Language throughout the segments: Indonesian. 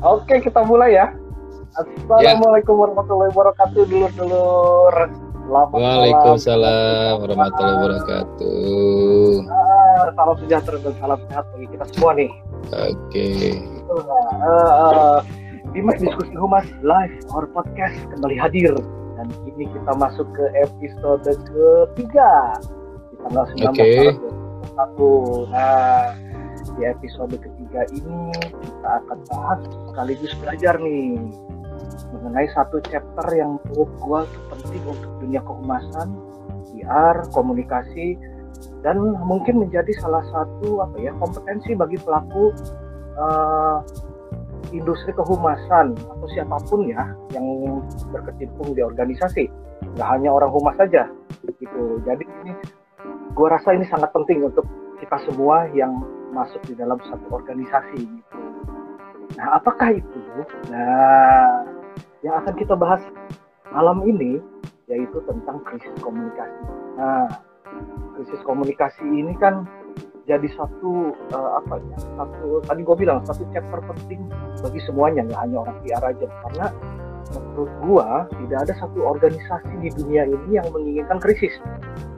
Oke, kita mulai ya. Assalamualaikum ya. warahmatullahi wabarakatuh, dulur-dulur. Waalaikumsalam warahmatullahi wabarakatuh. Ah, salam sejahtera dan salam sehat bagi kita semua nih. Oke. Okay. Uh, uh, Dimas Diskusi Humas Live or Podcast kembali hadir dan ini kita masuk ke episode ketiga di tanggal 19 okay. Maret Nah, di episode ketiga ini kita akan bahas sekaligus belajar nih mengenai satu chapter yang menurut gua penting untuk dunia kehumasan, PR, komunikasi dan mungkin menjadi salah satu apa ya kompetensi bagi pelaku uh, industri kehumasan atau siapa pun ya yang berkecimpung di organisasi. Nggak hanya orang humas saja gitu. Jadi ini gue rasa ini sangat penting untuk kita semua yang masuk di dalam satu organisasi gitu. Nah, apakah itu? Nah, yang akan kita bahas malam ini yaitu tentang krisis komunikasi. Nah, krisis komunikasi ini kan jadi satu uh, apa ya? Satu tadi gue bilang satu chapter penting bagi semuanya nggak hanya orang PR aja karena menurut gua tidak ada satu organisasi di dunia ini yang menginginkan krisis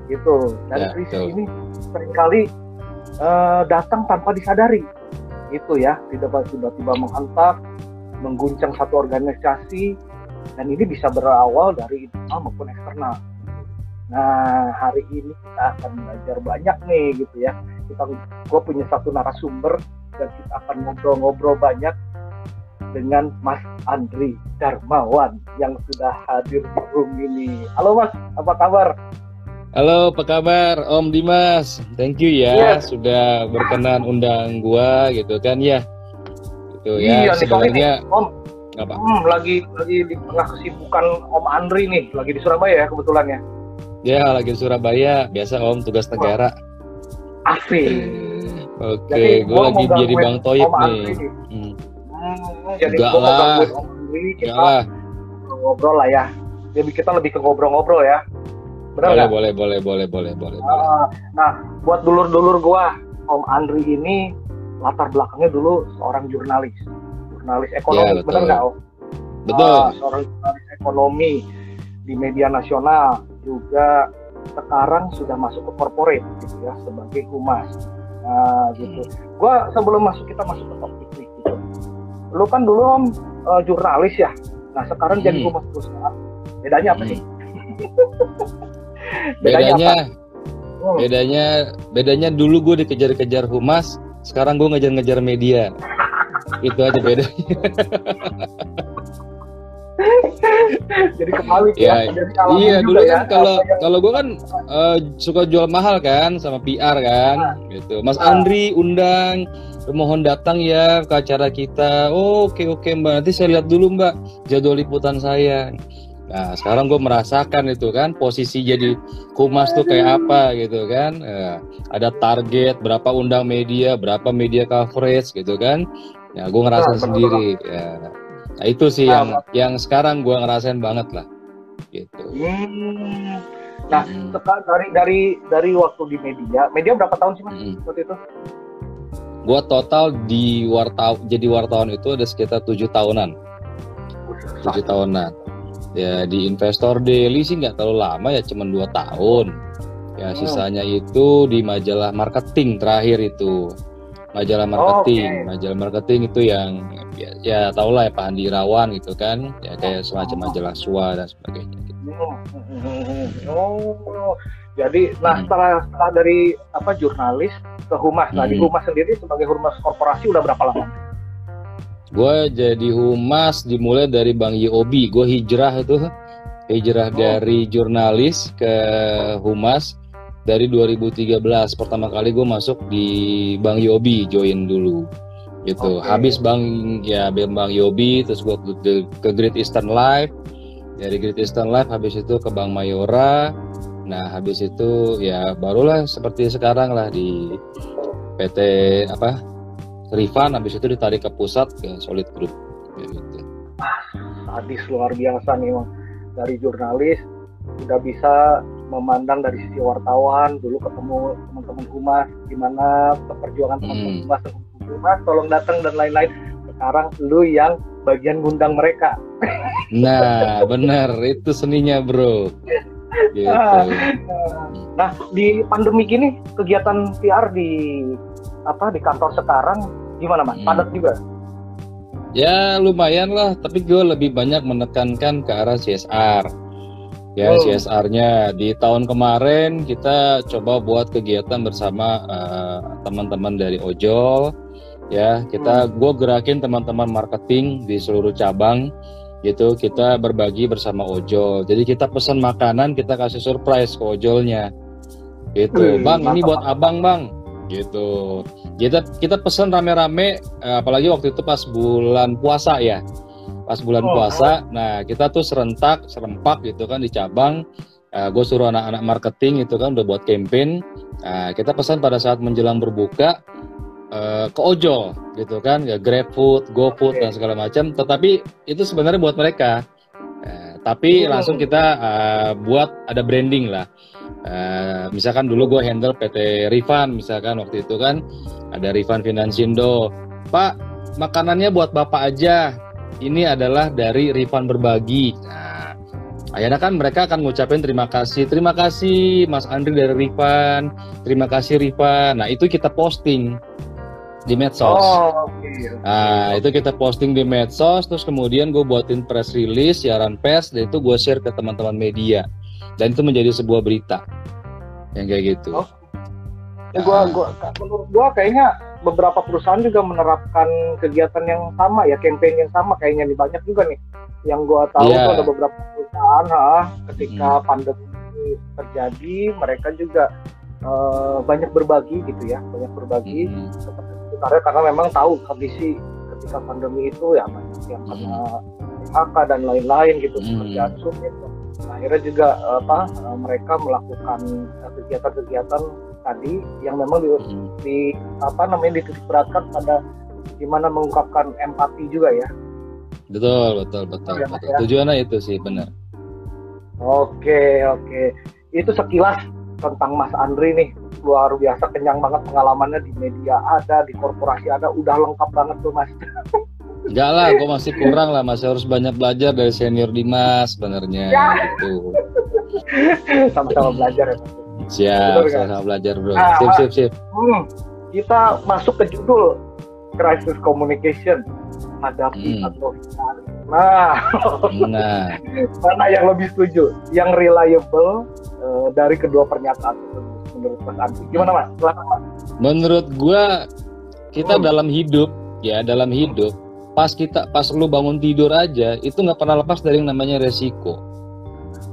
gitu dan ya, krisis betul. ini sering kali uh, datang tanpa disadari itu ya tidak tiba-tiba menghantam mengguncang satu organisasi dan ini bisa berawal dari internal maupun eksternal nah hari ini kita akan belajar banyak nih gitu ya kita gue punya satu narasumber dan kita akan ngobrol-ngobrol banyak dengan Mas Andri Darmawan yang sudah hadir di room ini. Halo Mas, apa kabar? Halo, apa kabar Om Dimas? Thank you ya yeah. sudah berkenan undang gua gitu kan ya. Itu ya. Iya, sebenarnya Om. Apa? Hmm, lagi lagi di tengah kesibukan Om Andri nih, lagi di Surabaya ya kebetulan ya. Ya, lagi di Surabaya. Biasa Om tugas negara. Asik. Oke, okay, gue lagi jadi Bang Toyib nih. Hmm. Hmm, jadi mau gangguin Om Andri, kita ngobrol lah ya. Jadi kita lebih ke ngobrol-ngobrol ya. Benar boleh, boleh, boleh, boleh, boleh, boleh, nah, nah, buat dulur-dulur gua, Om Andri ini latar belakangnya dulu seorang jurnalis, jurnalis ekonomi, ya, benar nggak Om? Betul. Uh, seorang jurnalis ekonomi di media nasional, juga sekarang sudah masuk ke corporate gitu ya sebagai humas. Nah, gitu. Gua sebelum masuk kita masuk ke topik nih gitu. Lu kan dulu Om uh, jurnalis ya. Nah, sekarang hmm. jadi humas perusahaan. Bedanya apa hmm. sih? bedanya oh. bedanya bedanya dulu gue dikejar-kejar humas sekarang gue ngejar-ngejar media itu aja bedanya jadi kebalik ya, ya. iya dulu kan ya. kalau ya. kalau gue kan uh, suka jual mahal kan sama PR kan nah. gitu Mas nah. Andri undang mohon datang ya ke acara kita oh, oke oke mbak nanti saya lihat dulu mbak jadwal liputan saya Nah, sekarang gue merasakan itu kan posisi jadi humas tuh kayak apa gitu kan. Ya, ada target berapa undang media, berapa media coverage gitu kan. Ya, gue ngerasain nah, sendiri. Ya. Nah, itu sih nah, yang yang sekarang gue ngerasain banget lah. Gitu. Hmm. Nah, hmm. dari dari dari waktu di media, media berapa tahun sih mas hmm. waktu itu? Gue total di wartawan jadi wartawan itu ada sekitar tujuh tahunan. Tujuh tahunan ya di investor daily sih nggak terlalu lama ya cuma dua tahun ya oh. sisanya itu di majalah marketing terakhir itu majalah marketing oh, okay. majalah marketing itu yang ya, ya tau lah ya Pak Andi Rawan gitu kan ya kayak semacam majalah SWA dan sebagainya gitu. oh jadi nah hmm. setelah, setelah dari apa jurnalis ke humas nah di hmm. humas sendiri sebagai humas korporasi udah berapa lama Gue jadi humas dimulai dari Bang Yobi. Gue hijrah itu hijrah oh. dari jurnalis ke humas dari 2013. Pertama kali gue masuk di Bang Yobi join dulu gitu. Okay. Habis Bang ya Bang Yobi terus gue ke, ke Great Eastern Life. Dari Great Eastern Life habis itu ke Bang Mayora. Nah, habis itu ya barulah seperti sekarang lah di PT apa Rifan habis itu ditarik ke pusat ke Solid Group gitu. Sadis luar biasa nih bang. Dari jurnalis udah bisa memandang dari sisi wartawan dulu ketemu teman-teman humas gimana perjuangan teman-teman hmm. humas humas tolong datang dan lain-lain sekarang lu yang bagian ngundang mereka. Nah, benar itu seninya, Bro. Gitu. Nah, di pandemi gini kegiatan PR di apa di kantor sekarang gimana, Mas? Hmm. Padat juga? Ya, lumayan lah, tapi gue lebih banyak menekankan ke arah CSR. Ya, oh. CSR-nya di tahun kemarin kita coba buat kegiatan bersama uh, teman-teman dari ojol ya kita hmm. gue gerakin teman-teman marketing di seluruh cabang gitu kita berbagi bersama ojol jadi kita pesan makanan kita kasih surprise ke ojolnya gitu hmm, bang ini buat abang bang gitu. Kita kita pesan rame-rame eh, apalagi waktu itu pas bulan puasa ya. Pas bulan oh, puasa nah kita tuh serentak serempak gitu kan di cabang. Uh, eh, gue suruh anak-anak marketing itu kan udah buat campaign. Uh, kita pesan pada saat menjelang berbuka uh, ke ojol gitu kan ya GrabFood, GoFood dan segala macam. Tetapi itu sebenarnya buat mereka. Uh, tapi oh. langsung kita uh, buat ada branding lah uh, misalkan dulu gue handle PT Rifan misalkan waktu itu kan ada Rifan Finansindo Pak makanannya buat bapak aja ini adalah dari Rifan berbagi nah, Akhirnya kan mereka akan ngucapin terima kasih, terima kasih Mas Andri dari Rifan, terima kasih Rifan. Nah itu kita posting di medsos. Oh, okay. Nah, itu kita posting di medsos, terus kemudian gue buatin press release, siaran pers, dan itu gue share ke teman-teman media. Dan itu menjadi sebuah berita yang kayak gitu. Oh. Ya, gua, gua, menurut gua kayaknya beberapa perusahaan juga menerapkan kegiatan yang sama ya, campaign yang sama kayaknya di banyak juga nih. Yang gua tahu yeah. tuh ada beberapa perusahaan, ha, ketika hmm. pandemi terjadi, mereka juga uh, banyak berbagi gitu ya, banyak berbagi hmm. karena karena memang tahu kondisi ketika pandemi itu ya banyak yang kena PHK dan lain-lain gitu hmm. pekerjaan sulit nah, akhirnya juga apa eh, mereka melakukan kegiatan-kegiatan tadi yang memang di, hmm. di apa namanya dititik beratkan pada gimana mengungkapkan empati juga ya betul betul betul, ya, betul. Ya. tujuannya itu sih benar oke oke itu sekilas tentang Mas Andri nih luar biasa kenyang banget pengalamannya di media ada di korporasi ada udah lengkap banget tuh mas Enggak lah, gue masih kurang lah, masih harus banyak belajar dari senior Dimas sebenarnya ya. gitu. Sama-sama belajar ya. Siap, sama-sama belajar bro. Nah, sip, sip, sip. Hmm, kita masuk ke judul crisis communication hadapi hmm. atau Nah, nah, mana yang lebih setuju? Yang reliable uh, dari kedua pernyataan menurut Mas Andi. Gimana Mas? Silahkan Mas. Menurut gua kita hmm. dalam hidup ya dalam hidup pas kita pas lu bangun tidur aja itu nggak pernah lepas dari yang namanya resiko.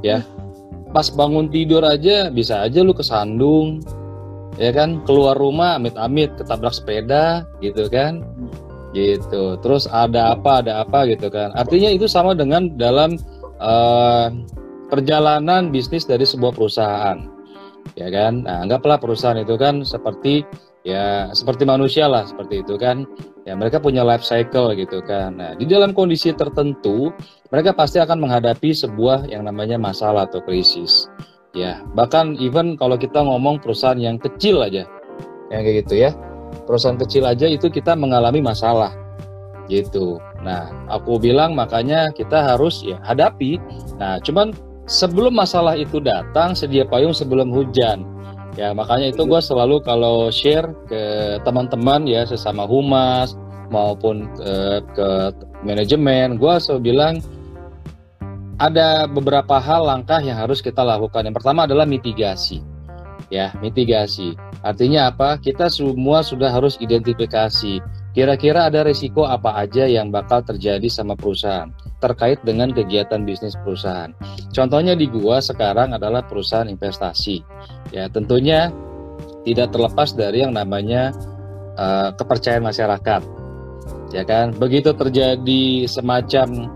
Ya. Pas bangun tidur aja bisa aja lu kesandung ya kan? Keluar rumah amit-amit ketabrak sepeda gitu kan? Gitu. Terus ada apa ada apa gitu kan? Artinya itu sama dengan dalam uh, perjalanan bisnis dari sebuah perusahaan. Ya kan? Nah anggaplah perusahaan itu kan seperti ya seperti manusia lah seperti itu kan ya mereka punya life cycle gitu kan. Nah di dalam kondisi tertentu mereka pasti akan menghadapi sebuah yang namanya masalah atau krisis. Ya bahkan even kalau kita ngomong perusahaan yang kecil aja yang kayak gitu ya. Perusahaan kecil aja itu kita mengalami masalah gitu. Nah aku bilang makanya kita harus ya hadapi. Nah cuman sebelum masalah itu datang sedia payung sebelum hujan ya makanya itu gue selalu kalau share ke teman-teman ya sesama humas maupun ke, ke manajemen gue selalu bilang ada beberapa hal langkah yang harus kita lakukan. Yang pertama adalah mitigasi. Ya mitigasi. Artinya apa? Kita semua sudah harus identifikasi. Kira-kira ada risiko apa aja yang bakal terjadi sama perusahaan terkait dengan kegiatan bisnis perusahaan. Contohnya di gua sekarang adalah perusahaan investasi. Ya, tentunya tidak terlepas dari yang namanya uh, kepercayaan masyarakat. Ya kan? Begitu terjadi semacam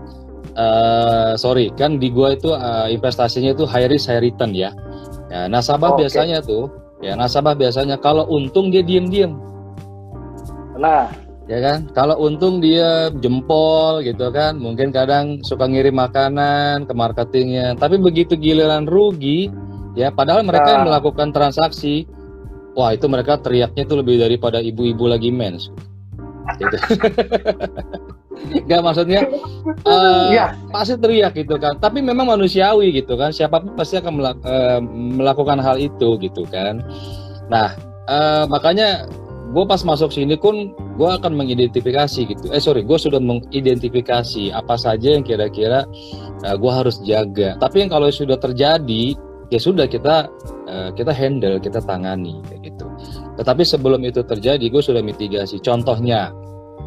uh, sorry, kan di gua itu uh, investasinya itu high risk high return ya. Ya, nasabah oh, biasanya tuh, ya nasabah biasanya kalau untung dia diem-diem. Nah, ya kan kalau untung dia jempol gitu kan mungkin kadang suka ngirim makanan ke marketingnya tapi begitu giliran rugi ya padahal mereka yang nah. melakukan transaksi wah itu mereka teriaknya itu lebih daripada ibu-ibu lagi mens gitu. Gak maksudnya uh, ya. pasti teriak gitu kan. Tapi memang manusiawi gitu kan. Siapa pun pasti akan melak uh, melakukan hal itu gitu kan. Nah uh, makanya gue pas masuk sini pun gue akan mengidentifikasi gitu. Eh sorry, gue sudah mengidentifikasi apa saja yang kira-kira uh, gue harus jaga. Tapi yang kalau sudah terjadi ya sudah kita uh, kita handle, kita tangani kayak gitu. Tetapi sebelum itu terjadi, gue sudah mitigasi. Contohnya,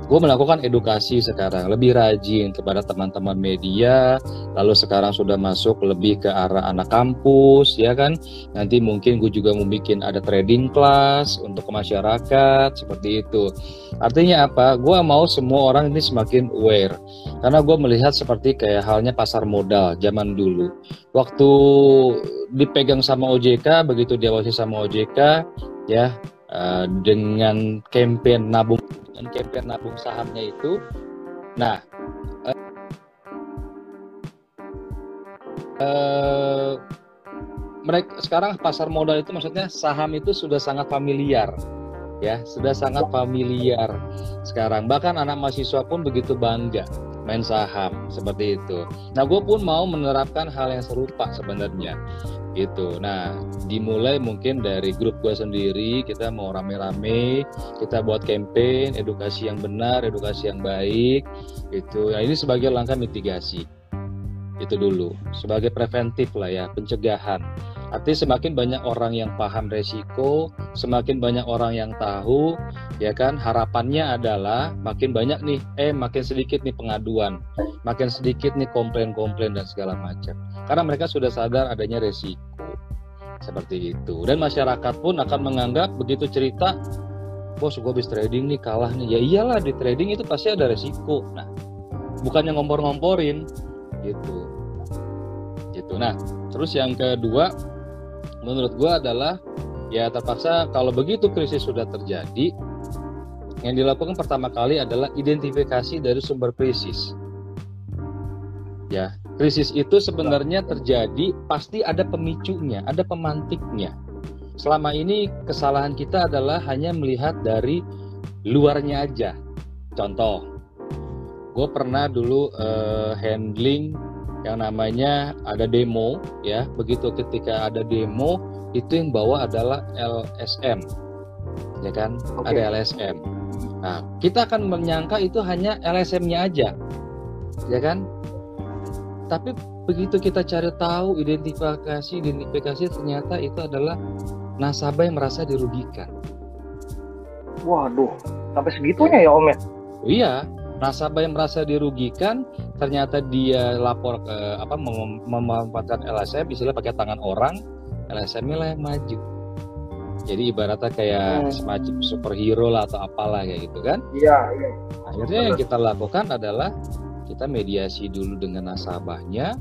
gue melakukan edukasi sekarang lebih rajin kepada teman-teman media lalu sekarang sudah masuk lebih ke arah anak kampus ya kan? Nanti mungkin gue juga mau bikin ada trading class untuk ke masyarakat seperti itu. Artinya apa? Gue mau semua orang ini semakin aware. Karena gue melihat seperti kayak halnya pasar modal zaman dulu. Waktu dipegang sama OJK begitu diawasi sama OJK ya uh, dengan campaign nabung dengan campaign nabung sahamnya itu nah uh, uh, mereka sekarang pasar modal itu maksudnya saham itu sudah sangat familiar ya sudah sangat familiar sekarang bahkan anak mahasiswa pun begitu bangga main saham seperti itu. Nah, gue pun mau menerapkan hal yang serupa sebenarnya gitu. Nah, dimulai mungkin dari grup gue sendiri, kita mau rame-rame, kita buat campaign, edukasi yang benar, edukasi yang baik, itu. Nah, ini sebagai langkah mitigasi. Itu dulu, sebagai preventif lah ya, pencegahan. Artinya semakin banyak orang yang paham resiko, semakin banyak orang yang tahu, ya kan harapannya adalah makin banyak nih eh makin sedikit nih pengaduan makin sedikit nih komplain-komplain dan segala macam. Karena mereka sudah sadar adanya resiko. Seperti itu. Dan masyarakat pun akan menganggap begitu cerita bos gue habis trading nih kalah nih. Ya iyalah di trading itu pasti ada resiko. Nah bukannya ngompor-ngomporin gitu. Gitu. Nah terus yang kedua menurut gue adalah ya terpaksa kalau begitu krisis sudah terjadi yang dilakukan pertama kali adalah identifikasi dari sumber krisis. Ya, krisis itu sebenarnya terjadi pasti ada pemicunya, ada pemantiknya. Selama ini kesalahan kita adalah hanya melihat dari luarnya aja. Contoh, gue pernah dulu uh, handling yang namanya ada demo, ya. Begitu ketika ada demo, itu yang bawa adalah LSM, ya kan? Okay. Ada LSM Nah, kita akan menyangka itu hanya LSM-nya aja, ya kan? Tapi begitu kita cari tahu, identifikasi, identifikasi ternyata itu adalah nasabah yang merasa dirugikan. Waduh, sampai segitunya ya Om ya? Iya, nasabah yang merasa dirugikan ternyata dia lapor ke apa mem memanfaatkan LSM istilah pakai tangan orang LSM-nya lah yang maju. Jadi ibaratnya kayak hmm. semacam superhero lah atau apalah kayak gitu kan? Iya iya. Akhirnya yang kita lakukan adalah kita mediasi dulu dengan nasabahnya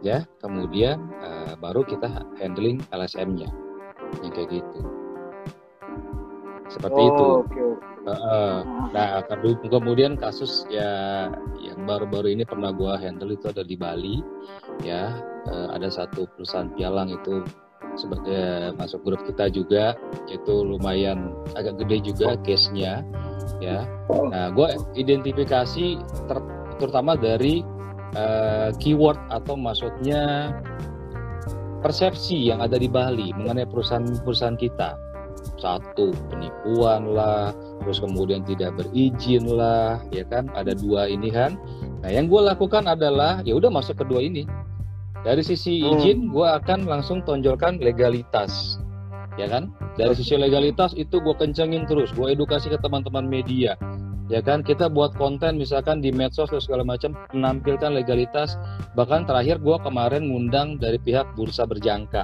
ya. Kemudian uh, baru kita handling LSM-nya yang kayak gitu seperti oh, itu okay. Uh, nah kemudian kasus ya yang baru-baru ini pernah gua handle itu ada di Bali ya uh, ada satu perusahaan pialang itu sebagai masuk grup kita juga itu lumayan agak gede juga case-nya ya. Nah, gue identifikasi ter, terutama dari uh, keyword atau maksudnya persepsi yang ada di Bali mengenai perusahaan-perusahaan kita. Satu penipuan lah, terus kemudian tidak berizin lah, ya kan? Ada dua ini kan. Nah, yang gue lakukan adalah ya udah masuk kedua ini dari sisi hmm. izin, hmm. gue akan langsung tonjolkan legalitas, ya kan? Dari sisi legalitas itu gue kencengin terus, gue edukasi ke teman-teman media, ya kan? Kita buat konten misalkan di medsos atau segala macam, menampilkan legalitas. Bahkan terakhir gue kemarin ngundang dari pihak Bursa Berjangka,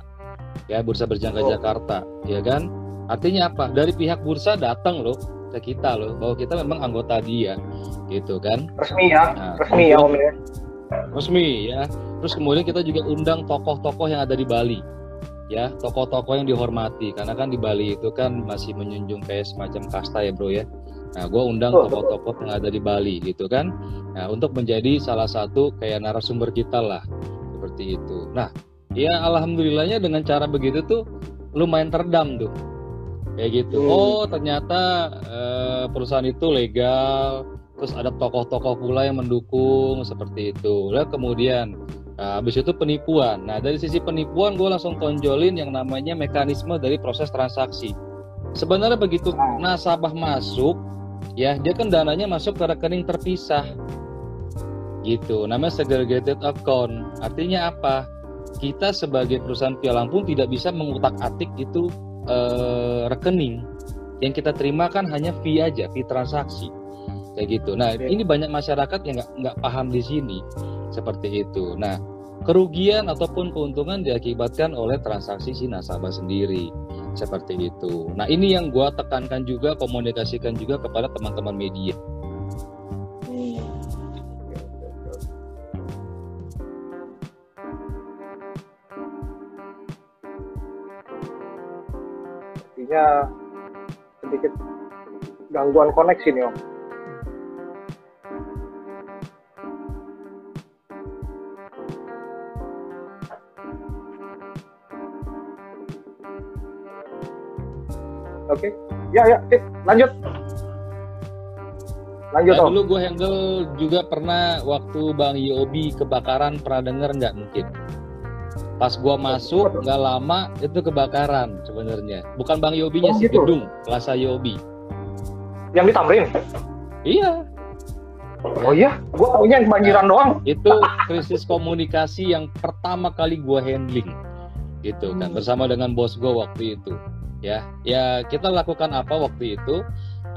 ya Bursa Berjangka oh. Jakarta, ya kan? Artinya apa? Dari pihak bursa datang loh ke kita loh, bahwa kita memang anggota dia, gitu kan? Resmi ya, nah, resmi ya Om ya. Resmi ya. Terus kemudian kita juga undang tokoh-tokoh yang ada di Bali ya. Tokoh-tokoh yang dihormati karena kan di Bali itu kan masih menjunjung kayak semacam kasta ya bro ya. Nah gue undang tokoh-tokoh yang ada di Bali gitu kan? Nah untuk menjadi salah satu kayak narasumber kita lah seperti itu. Nah ya alhamdulillahnya dengan cara begitu tuh lumayan terdam tuh kayak gitu hmm. oh ternyata uh, perusahaan itu legal, terus ada tokoh-tokoh pula yang mendukung seperti itu. Lalu kemudian Nah, habis itu penipuan. Nah, dari sisi penipuan gue langsung tonjolin yang namanya mekanisme dari proses transaksi. Sebenarnya begitu nasabah masuk, ya dia kan dananya masuk ke rekening terpisah. Gitu, namanya segregated account. Artinya apa? Kita sebagai perusahaan pialang pun tidak bisa mengutak-atik itu eh, rekening. Yang kita terima kan hanya fee aja, fee transaksi. Kayak gitu. Nah, ini banyak masyarakat yang nggak nggak paham di sini seperti itu. Nah, kerugian ataupun keuntungan diakibatkan oleh transaksi si nasabah sendiri seperti itu. Nah, ini yang gue tekankan juga, komunikasikan juga kepada teman-teman media. Artinya sedikit gangguan koneksi nih om. Oke. Okay. Ya ya, lanjut. Lanjut nah, Dulu gue handle juga pernah waktu Bang Yobi kebakaran pernah denger nggak mungkin? Pas gue masuk nggak lama itu kebakaran sebenarnya. Bukan Bang Yobinya oh, sih gitu? gedung Plaza Yobi. Yang di Tamrin? Iya. Oh iya, gue taunya yang banjiran nah, doang. Itu krisis komunikasi yang pertama kali gue handling, gitu kan, hmm. bersama dengan bos gue waktu itu ya ya kita lakukan apa waktu itu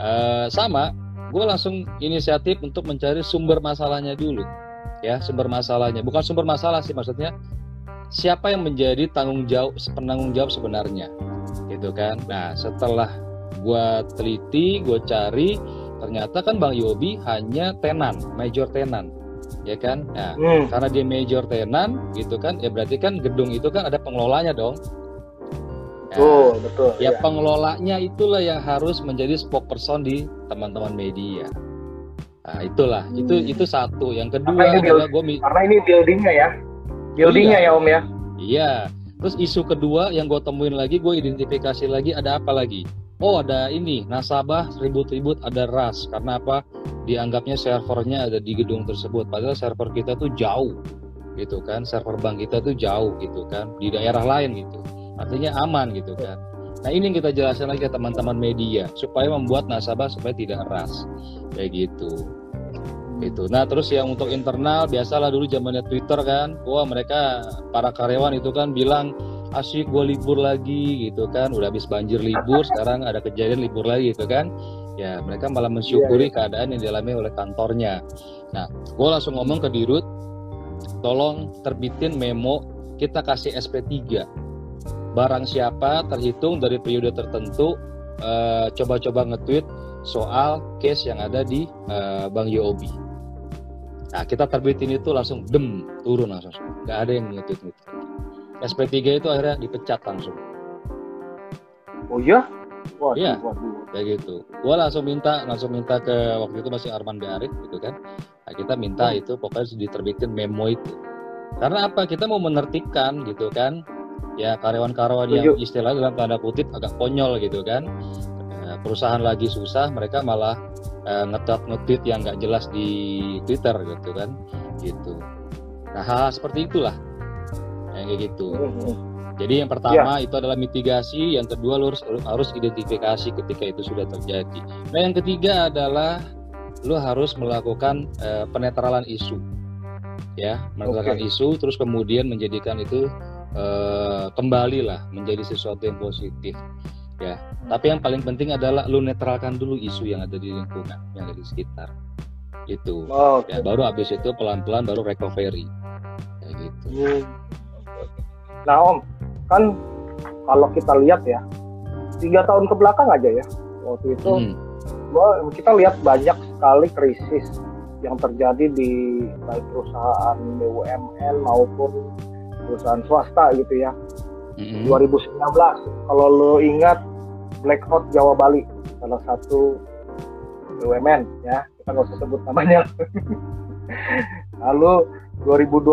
uh, sama gue langsung inisiatif untuk mencari sumber masalahnya dulu ya sumber masalahnya bukan sumber masalah sih maksudnya siapa yang menjadi tanggung jawab penanggung jawab sebenarnya? Gitu kan? Nah setelah gue teliti gue cari ternyata kan bang Yobi hanya tenan major tenan. Ya kan? Nah hmm. karena dia major tenan gitu kan? Ya berarti kan gedung itu kan ada pengelolanya dong. Nah, betul ya, ya pengelolanya itulah yang harus menjadi spokesperson di teman-teman media. Nah itulah. Hmm. itu itu satu. Yang kedua karena ini adalah gue karena ini buildingnya ya buildingnya iya. ya om ya? Iya. Terus isu kedua yang gue temuin lagi gue identifikasi lagi ada apa lagi? Oh ada ini nasabah ribut-ribut ada ras. Karena apa? Dianggapnya servernya ada di gedung tersebut. Padahal server kita tuh jauh gitu kan? Server bank kita tuh jauh gitu kan? Di daerah lain gitu. Artinya aman gitu kan? Nah ini yang kita jelaskan lagi ke teman-teman media supaya membuat nasabah supaya tidak ras. Kayak gitu itu nah terus yang untuk internal biasalah dulu zamannya Twitter kan. Wah mereka para karyawan itu kan bilang asyik gue libur lagi gitu kan. Udah habis banjir libur sekarang ada kejadian libur lagi gitu kan. Ya mereka malah mensyukuri iya, iya. keadaan yang dialami oleh kantornya. Nah gue langsung ngomong ke dirut tolong terbitin memo kita kasih SP3 barang siapa terhitung dari periode tertentu eh, coba-coba nge-tweet soal case yang ada di uh, Bank UOB. Nah, kita terbitin itu langsung dem turun langsung. Nggak ada yang nge-tweet gitu. SP3 itu akhirnya dipecat langsung. Oh iya? Waduh, iya, waduh. kayak gitu. Gua langsung minta, langsung minta ke waktu itu masih Arman Arif gitu kan. Nah, kita minta oh. itu pokoknya diterbitin memo itu. Karena apa? Kita mau menertibkan gitu kan ya karyawan-karyawan yang istilah dalam tanda kutip agak konyol gitu kan eh, perusahaan lagi susah mereka malah uh, ngetat ngetit yang nggak jelas di Twitter gitu kan. Gitu. Nah hal, -hal seperti itulah. Yang kayak gitu. Jadi yang pertama ya. itu adalah mitigasi yang kedua lu harus harus identifikasi ketika itu sudah terjadi. Nah yang ketiga adalah lu harus melakukan uh, penetralan isu. Ya melakukan okay. isu terus kemudian menjadikan itu uh, kembali lah menjadi sesuatu yang positif ya tapi yang paling penting adalah lu netralkan dulu isu yang ada di lingkungan yang ada di sekitar itu oh, okay. ya baru habis itu pelan-pelan baru recovery kayak gitu hmm. nah om kan kalau kita lihat ya tiga tahun ke belakang aja ya waktu itu hmm. kita lihat banyak sekali krisis yang terjadi di baik perusahaan BUMN maupun perusahaan swasta gitu ya. Mm-hmm. 2019 kalau lo ingat blackout Jawa Bali salah satu BUMN ya kita nggak usah sebut namanya. Lalu 2020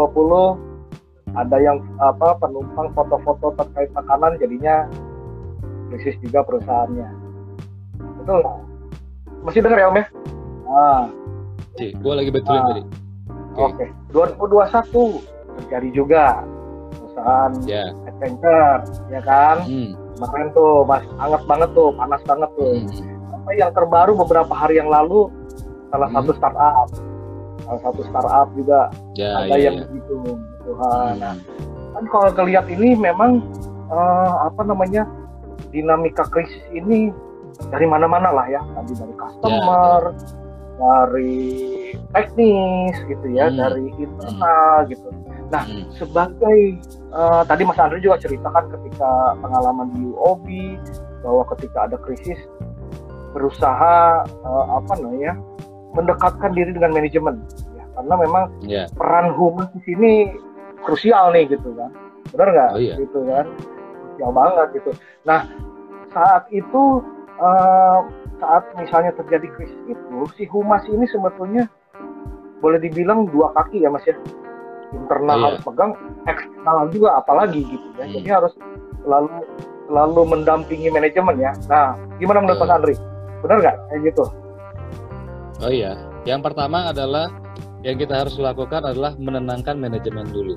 ada yang apa penumpang foto-foto terkait makanan jadinya krisis juga perusahaannya. Betul Masih dengar ya Om ya? Ah. Cik, gua lagi betulin ah. tadi. Oke. Okay. 2021 terjadi juga perusahaan yeah. Adventure, ya kan? Hmm. Kemarin tuh mas hangat banget tuh, panas banget tuh. Hmm. Apa yang terbaru beberapa hari yang lalu salah hmm. satu startup, salah satu startup juga yeah, ada yeah, yang yeah. begitu. Tuhan. Hmm. Nah, kan kalau kelihat ini memang uh, apa namanya dinamika krisis ini dari mana-mana lah ya, tadi dari customer, yeah dari teknis gitu ya, hmm. dari internal hmm. gitu. Nah, hmm. sebagai uh, tadi Mas Andri juga ceritakan ketika pengalaman di UOB bahwa ketika ada krisis berusaha uh, apa namanya mendekatkan diri dengan manajemen ya karena memang yeah. peran humas di sini krusial nih gitu kan benar nggak oh, iya. gitu kan krusial banget gitu nah saat itu uh, saat misalnya terjadi krisis itu si humas ini sebetulnya boleh dibilang dua kaki ya mas ya internal iya. harus pegang eksternal juga apalagi gitu ya. Hmm. jadi harus selalu selalu mendampingi manajemen ya. Nah gimana menurut uh. mas Andri? Benar nggak? Kayak gitu. Oh iya. Yang pertama adalah yang kita harus lakukan adalah menenangkan manajemen dulu.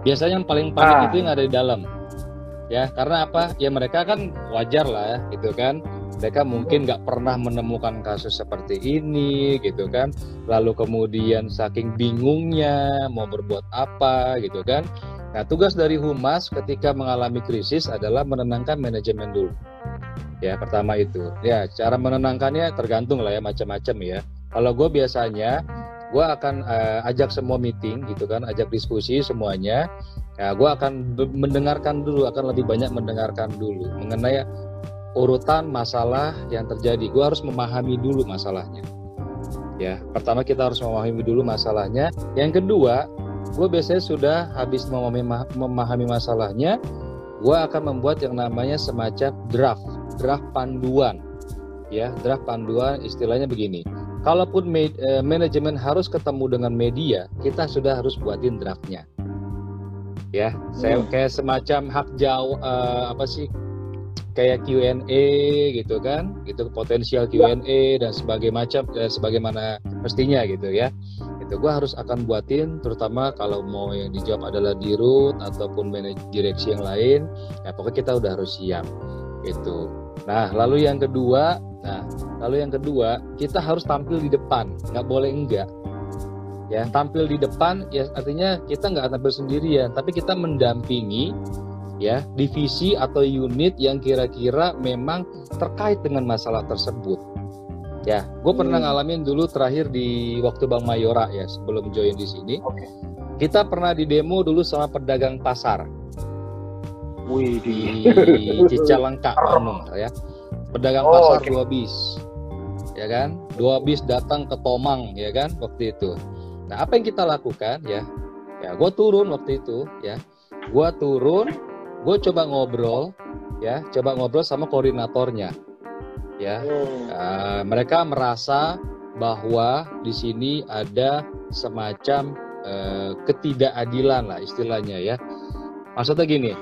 Biasanya yang paling panik nah. itu yang ada di dalam. Ya karena apa? Ya mereka kan wajar lah ya gitu kan mereka mungkin nggak pernah menemukan kasus seperti ini gitu kan. Lalu kemudian saking bingungnya mau berbuat apa gitu kan. Nah tugas dari humas ketika mengalami krisis adalah menenangkan manajemen dulu. Ya pertama itu. Ya cara menenangkannya tergantung lah ya macam-macam ya. Kalau gue biasanya gue akan uh, ajak semua meeting gitu kan. Ajak diskusi semuanya. Ya gue akan mendengarkan dulu akan lebih banyak mendengarkan dulu. Mengenai urutan masalah yang terjadi. Gue harus memahami dulu masalahnya. Ya, pertama kita harus memahami dulu masalahnya. Yang kedua, gue biasanya sudah habis memahami, memahami masalahnya, gue akan membuat yang namanya semacam draft, draft panduan. Ya, draft panduan istilahnya begini. Kalaupun eh, manajemen harus ketemu dengan media, kita sudah harus buatin draftnya. Ya, saya hmm. kayak semacam hak jawab uh, apa sih kayak Q&A gitu kan gitu potensial Q&A dan sebagai macam eh, sebagaimana mestinya gitu ya. Itu gue harus akan buatin terutama kalau mau yang dijawab adalah di root ataupun manajer direksi yang lain ya pokoknya kita udah harus siap gitu. Nah lalu yang kedua nah lalu yang kedua kita harus tampil di depan nggak boleh enggak. Ya tampil di depan ya artinya kita nggak tampil sendirian tapi kita mendampingi ya divisi atau unit yang kira-kira memang terkait dengan masalah tersebut. Ya gue pernah hmm. ngalamin dulu terakhir di waktu Bang Mayora ya sebelum join di sini. Okay. kita pernah di demo dulu sama pedagang pasar. Wih, di Cicalengka Bandung ya. Pedagang oh, pasar okay. dua bis ya kan? Dua bis datang ke Tomang ya kan waktu itu. Nah apa yang kita lakukan ya? Ya gue turun waktu itu ya. Gue turun gue coba ngobrol ya coba ngobrol sama koordinatornya ya. Hmm. uh, mereka merasa bahwa di sini ada semacam uh, ketidakadilan lah istilahnya ya. Maksudnya gini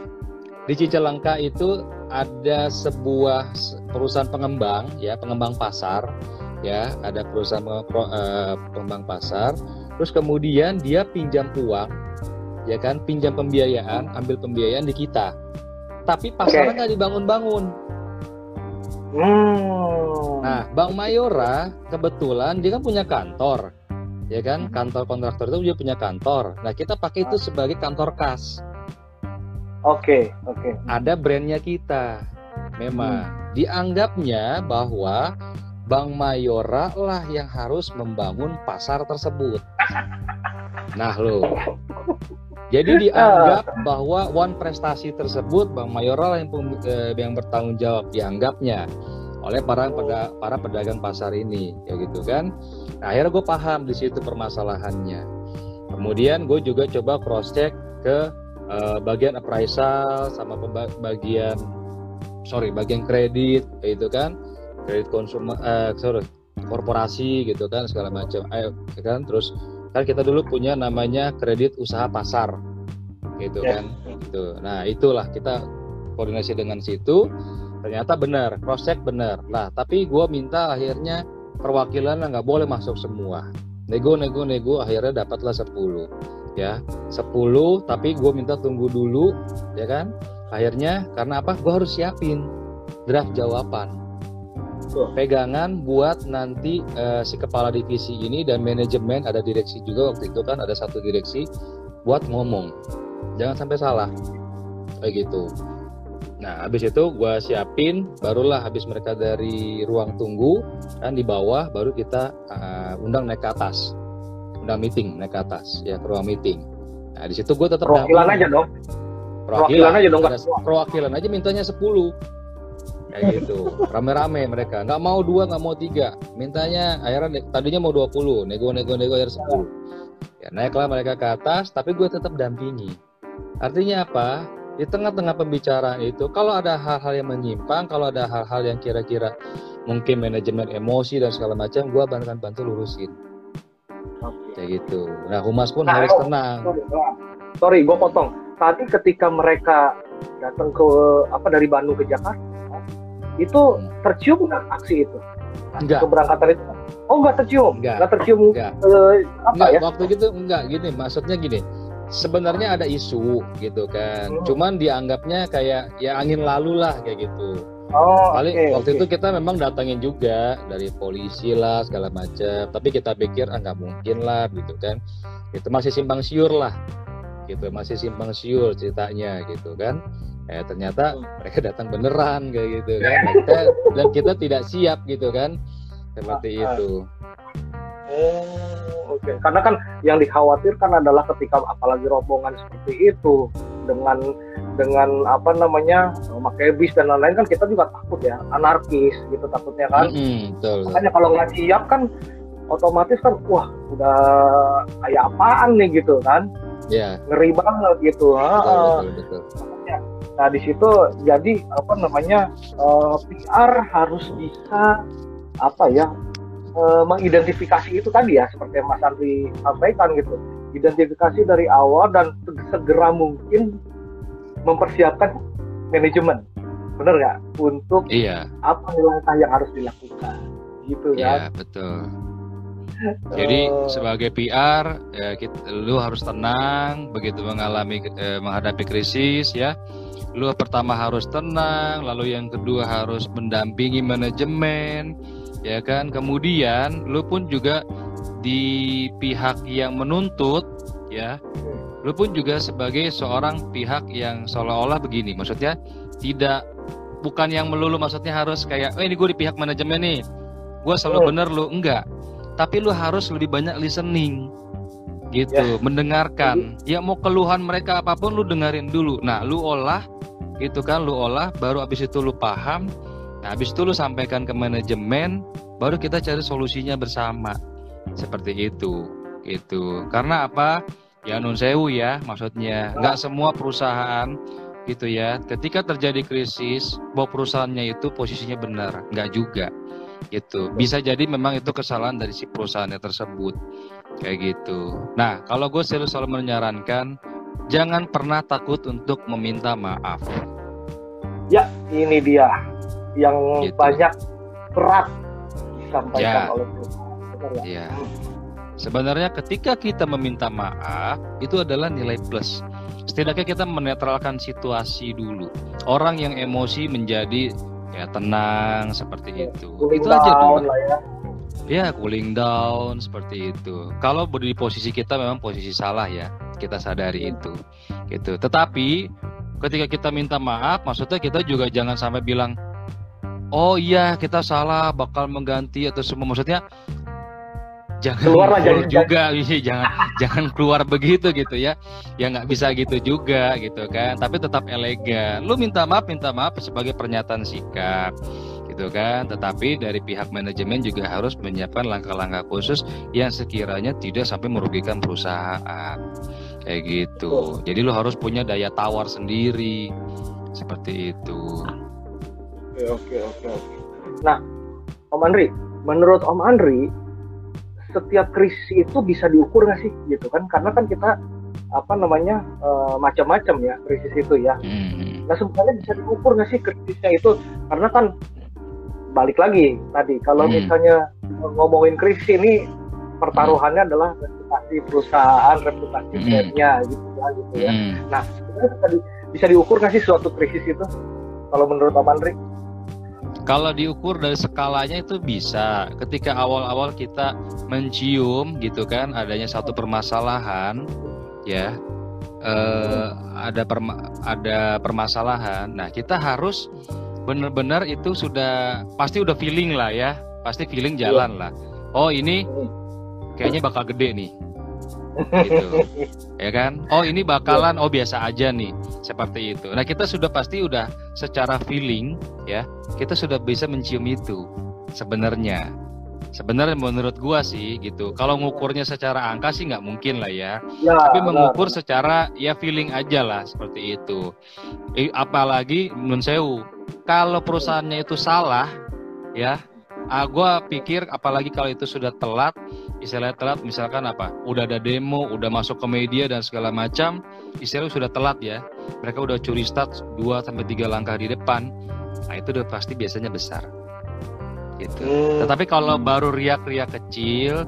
di Cicalengka itu ada sebuah perusahaan pengembang ya pengembang pasar ya ada perusahaan uh, pengembang pasar. Terus kemudian dia pinjam uang ya kan pinjam pembiayaan ambil pembiayaan di kita tapi pasarnya nggak okay. dibangun-bangun hmm. nah Bang Mayora kebetulan dia kan punya kantor ya kan kantor kontraktor itu dia punya kantor nah kita pakai itu sebagai kantor kas oke okay, oke okay. ada brandnya kita memang hmm. dianggapnya bahwa Bang Mayora lah yang harus membangun pasar tersebut. Nah lo, jadi dianggap bahwa one prestasi tersebut Bang Mayoral yang, eh, yang bertanggung jawab dianggapnya oleh para para pedagang pasar ini ya gitu kan. Nah, akhirnya gue paham di situ permasalahannya. Kemudian gue juga coba cross check ke uh, bagian appraisal sama bagian sorry bagian kredit itu kan kredit konsumen uh, sorry korporasi gitu kan segala macam ayo ya kan terus kan kita dulu punya namanya kredit usaha pasar. Gitu yeah. kan? Gitu. Nah itulah kita koordinasi dengan situ. Ternyata benar cross check benar. Lah tapi gue minta akhirnya perwakilan nggak boleh masuk semua. Nego nego nego akhirnya dapatlah 10 ya 10 tapi gue minta tunggu dulu ya kan? Akhirnya karena apa? Gue harus siapin draft jawaban pegangan buat nanti uh, si kepala divisi ini dan manajemen ada direksi juga waktu itu kan ada satu direksi buat ngomong. Jangan sampai salah. Kayak gitu. Nah habis itu gue siapin barulah habis mereka dari ruang tunggu kan di bawah baru kita uh, undang naik ke atas. Undang meeting naik ke atas ya ke ruang meeting. Nah di situ gue tetap perwakilan aja dong. Perwakilan, aja dong perwakilan aja mintanya 10 kayak gitu. Rame-rame mereka. Nggak mau dua nggak mau tiga. Mintanya akhirnya tadinya mau 20 nego nego nego akhir 10 ya naiklah mereka ke atas tapi gue tetap dampingi. Artinya apa? Di tengah-tengah pembicaraan itu kalau ada hal-hal yang menyimpang kalau ada hal-hal yang kira-kira mungkin manajemen emosi dan segala macam gue akan bantu lurusin. Kayak gitu. Nah humas pun nah, harus oh, tenang. sorry gue potong. Tadi ketika mereka datang ke apa dari Bandung ke Jakarta itu hmm. tercium nggak aksi itu enggak keberangkatan itu oh nggak tercium enggak, nggak tercium enggak. Uh, apa enggak, ya waktu itu enggak gini maksudnya gini sebenarnya ada isu gitu kan. Hmm. Cuman dianggapnya kayak ya angin lalu lah kayak gitu. Oh, Kali okay, waktu okay. itu kita memang datangin juga dari polisi lah segala macam. Tapi kita pikir ah nggak mungkin lah gitu kan. Itu masih simpang siur lah. Gitu masih simpang siur ceritanya gitu kan. Eh ternyata hmm. mereka datang beneran kayak gitu kan. Nah, kita, dan kita tidak siap gitu kan. Seperti ah, ah. itu. Oh, oke. Okay. Karena kan yang dikhawatirkan adalah ketika apalagi rombongan seperti itu dengan dengan apa namanya memakai bis dan lain-lain kan kita juga takut ya anarkis gitu takutnya kan. Mm, betul. Makanya kalau nggak siap kan otomatis kan wah udah kayak apaan nih gitu kan. Iya. Yeah. Ngeri banget gitu. Betul, betul, betul. Nah di situ jadi apa namanya uh, eh, PR harus bisa apa ya uh, mengidentifikasi itu tadi ya seperti yang Mas Andri sampaikan gitu. Identifikasi dari awal dan segera mungkin mempersiapkan manajemen. Benar nggak? Untuk iya. apa langkah yang harus dilakukan. Gitu iya, kan? betul. Jadi uh, sebagai PR ya kita, lu harus tenang begitu mengalami eh, menghadapi krisis ya lu pertama harus tenang lalu yang kedua harus mendampingi manajemen ya kan? Kemudian lu pun juga di pihak yang menuntut ya lu pun juga sebagai seorang pihak yang seolah-olah begini. Maksudnya tidak bukan yang melulu maksudnya harus kayak oh ini gue di pihak manajemen nih gue selalu bener lu. Enggak. Tapi lu harus lebih banyak listening. Gitu ya. mendengarkan. Ya mau keluhan mereka apa pun lu dengerin dulu. Nah lu olah gitu kan lu olah baru abis itu lu paham Nah, habis itu lu sampaikan ke manajemen, baru kita cari solusinya bersama. Seperti itu. Gitu. Karena apa? Ya nun sewu ya, maksudnya nggak semua perusahaan gitu ya. Ketika terjadi krisis, bahwa perusahaannya itu posisinya benar, nggak juga. Gitu. Bisa jadi memang itu kesalahan dari si perusahaannya tersebut. Kayak gitu. Nah, kalau gue selalu selalu menyarankan jangan pernah takut untuk meminta maaf. Ya, ini dia yang gitu. banyak berat disampaikan ya. oleh ya. ya. Sebenarnya ketika kita meminta maaf itu adalah nilai plus. Setidaknya kita menetralkan situasi dulu. Orang yang emosi menjadi ya tenang seperti itu. Cooling itu aja dulu. Ya. Ya cooling down seperti itu. Kalau di posisi kita memang posisi salah ya, kita sadari hmm. itu. Gitu. Tetapi ketika kita minta maaf, maksudnya kita juga jangan sampai bilang oh iya kita salah bakal mengganti atau semua maksudnya jangan keluar lah jangan juga jangan jangan jangan keluar begitu gitu ya ya nggak bisa gitu juga gitu kan tapi tetap elegan lu minta maaf minta maaf sebagai pernyataan sikap gitu kan. Tetapi dari pihak manajemen juga harus menyiapkan langkah-langkah khusus yang sekiranya tidak sampai merugikan perusahaan. Kayak gitu. Jadi lu harus punya daya tawar sendiri. Seperti itu. Oke oke oke nah Om Andri menurut Om Andri setiap krisis itu bisa diukur nggak sih? Gitu kan? Karena kan kita apa namanya uh, macam-macam ya krisis itu ya. Hmm. Nah sebenarnya bisa diukur nggak sih kritisnya itu? Karena kan balik lagi tadi kalau hmm. misalnya ngomongin krisis ini pertaruhannya hmm. adalah reputasi perusahaan, reputasi hmm. brandnya gitu ya, gitu ya. Hmm. Nah bisa, di, bisa diukur nggak sih suatu krisis itu? Kalau menurut Pak Andri? Kalau diukur dari skalanya itu bisa. Ketika awal-awal kita mencium gitu kan adanya satu permasalahan, ya eh, ada perma ada permasalahan. Nah kita harus benar-benar itu sudah pasti udah feeling lah ya, pasti feeling jalan lah. Oh ini kayaknya bakal gede nih. Gitu. Ya kan? Oh ini bakalan oh biasa aja nih. Seperti itu. Nah kita sudah pasti udah secara feeling ya kita sudah bisa mencium itu sebenarnya. Sebenarnya menurut gua sih gitu. Kalau ngukurnya secara angka sih nggak mungkin lah ya, ya tapi mengukur benar. secara ya feeling aja lah seperti itu. Apalagi menurut saya kalau perusahaannya itu salah ya ah gue pikir apalagi kalau itu sudah telat istilahnya telat misalkan apa udah ada demo udah masuk ke media dan segala macam istilahnya sudah telat ya. Mereka udah curi start 2 sampai tiga langkah di depan nah itu udah pasti biasanya besar. Gitu. Hmm. tetapi kalau baru riak-riak kecil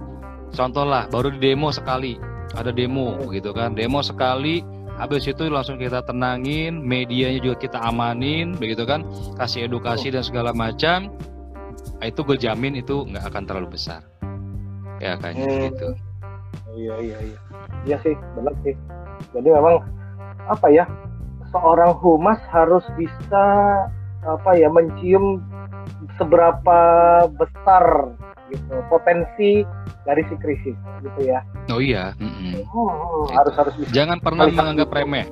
contoh lah baru di demo sekali ada demo gitu kan demo sekali habis itu langsung kita tenangin medianya juga kita amanin begitu kan? Kasih edukasi dan segala macam. Nah, itu gue jamin itu nggak akan terlalu besar. Ya kayaknya hmm. gitu. Iya iya iya. Iya sih benar sih. Jadi memang apa ya seorang humas harus bisa apa ya mencium seberapa besar gitu potensi dari si krisis gitu ya oh iya mm -hmm. harus harus bisa jangan pernah menganggap remeh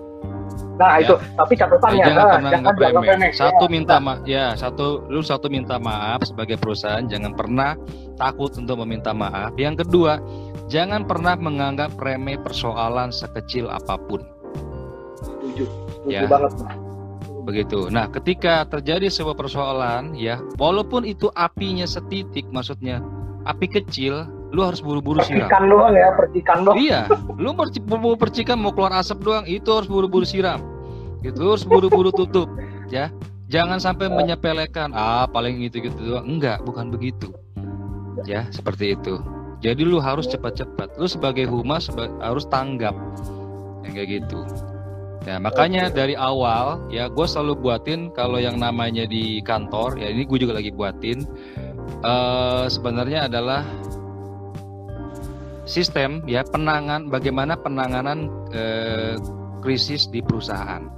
Nah ya. itu, tapi catatannya jangan nah, pernah jangan remeh. remeh. Satu ya, minta maaf, ya satu lu satu minta maaf sebagai perusahaan, jangan pernah takut untuk meminta maaf. Yang kedua, jangan pernah menganggap remeh persoalan sekecil apa pun. Setuju, setuju ya. banget. Begitu. Nah, ketika terjadi sebuah persoalan, ya, walaupun itu apinya setitik, maksudnya api kecil, lu harus buru-buru siram. Percikan doang ya, percikan doang. Iya, lu mau percikan mau keluar asap doang, itu harus buru-buru siram. Gitu, lu harus buru-buru tutup, ya. Jangan sampai menyepelekan, ah paling gitu gitu doang. Enggak, bukan begitu. Ya, seperti itu. Jadi lu harus cepat-cepat. Lu sebagai humas harus tanggap. Yang kayak gitu. Ya, makanya dari awal ya gue selalu buatin kalau yang namanya di kantor ya ini gue juga lagi buatin uh, sebenarnya adalah sistem ya penangan bagaimana penanganan eh, krisis di perusahaan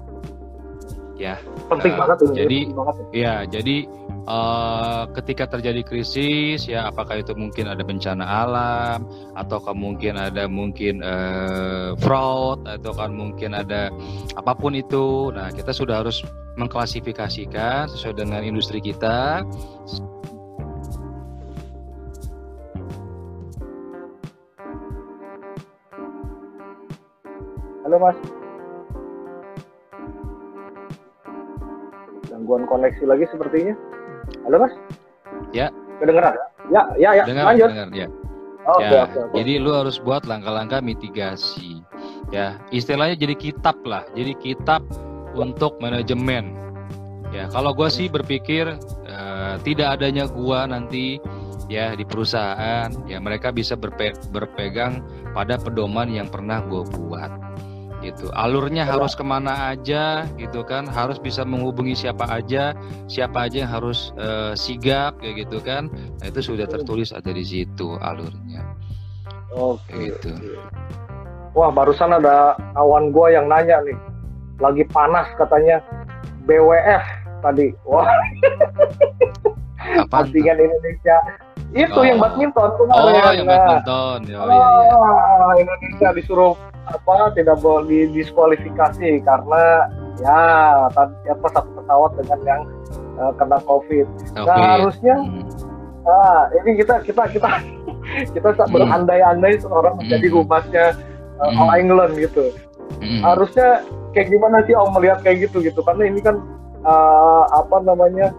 ya penting uh, banget ini jadi banget. ya jadi uh, ketika terjadi krisis ya apakah itu mungkin ada bencana alam atau mungkin ada mungkin uh, fraud atau kan mungkin ada apa pun itu nah kita sudah harus mengklasifikasikan sesuai dengan industri kita Halo Mas. Gangguan koneksi lagi sepertinya. Halo Mas. Ya. Kedengeran? Ya, ya, ya. Dengar, Lanjut. Dengar, ya. Okay, ya, okay, okay. Jadi lu harus buat langkah-langkah mitigasi. Ya, istilahnya jadi kitab lah. Jadi kitab untuk manajemen. Ya, kalau gue sih berpikir uh, tidak adanya gua nanti ya di perusahaan, ya mereka bisa berpe berpegang pada pedoman yang pernah gue buat gitu. Alurnya ya. harus ke mana aja gitu kan. Harus bisa menghubungi siapa aja siapa aja yang harus uh, sigap kayak gitu kan. Nah, itu sudah tertulis ada di situ alurnya. Oke okay. gitu wah barusan ada kawan gua yang nanya nih. Lagi panas katanya BWF tadi. Wah. Kontingen Indonesia. Itu oh. yang badminton oh yang badminton. Oh, oh, iya, iya. Indonesia disuruh apa tidak boleh didiskualifikasi karena ya apa satu pesawat dengan yang uh, kena covid. Okay. Nah harusnya hmm. nah, ini kita kita kita kita hmm. berandai-andai seorang hmm. menjadi humasnya uh, hmm. All England gitu. Hmm. Harusnya kayak gimana sih Om melihat kayak gitu gitu karena ini kan uh, apa namanya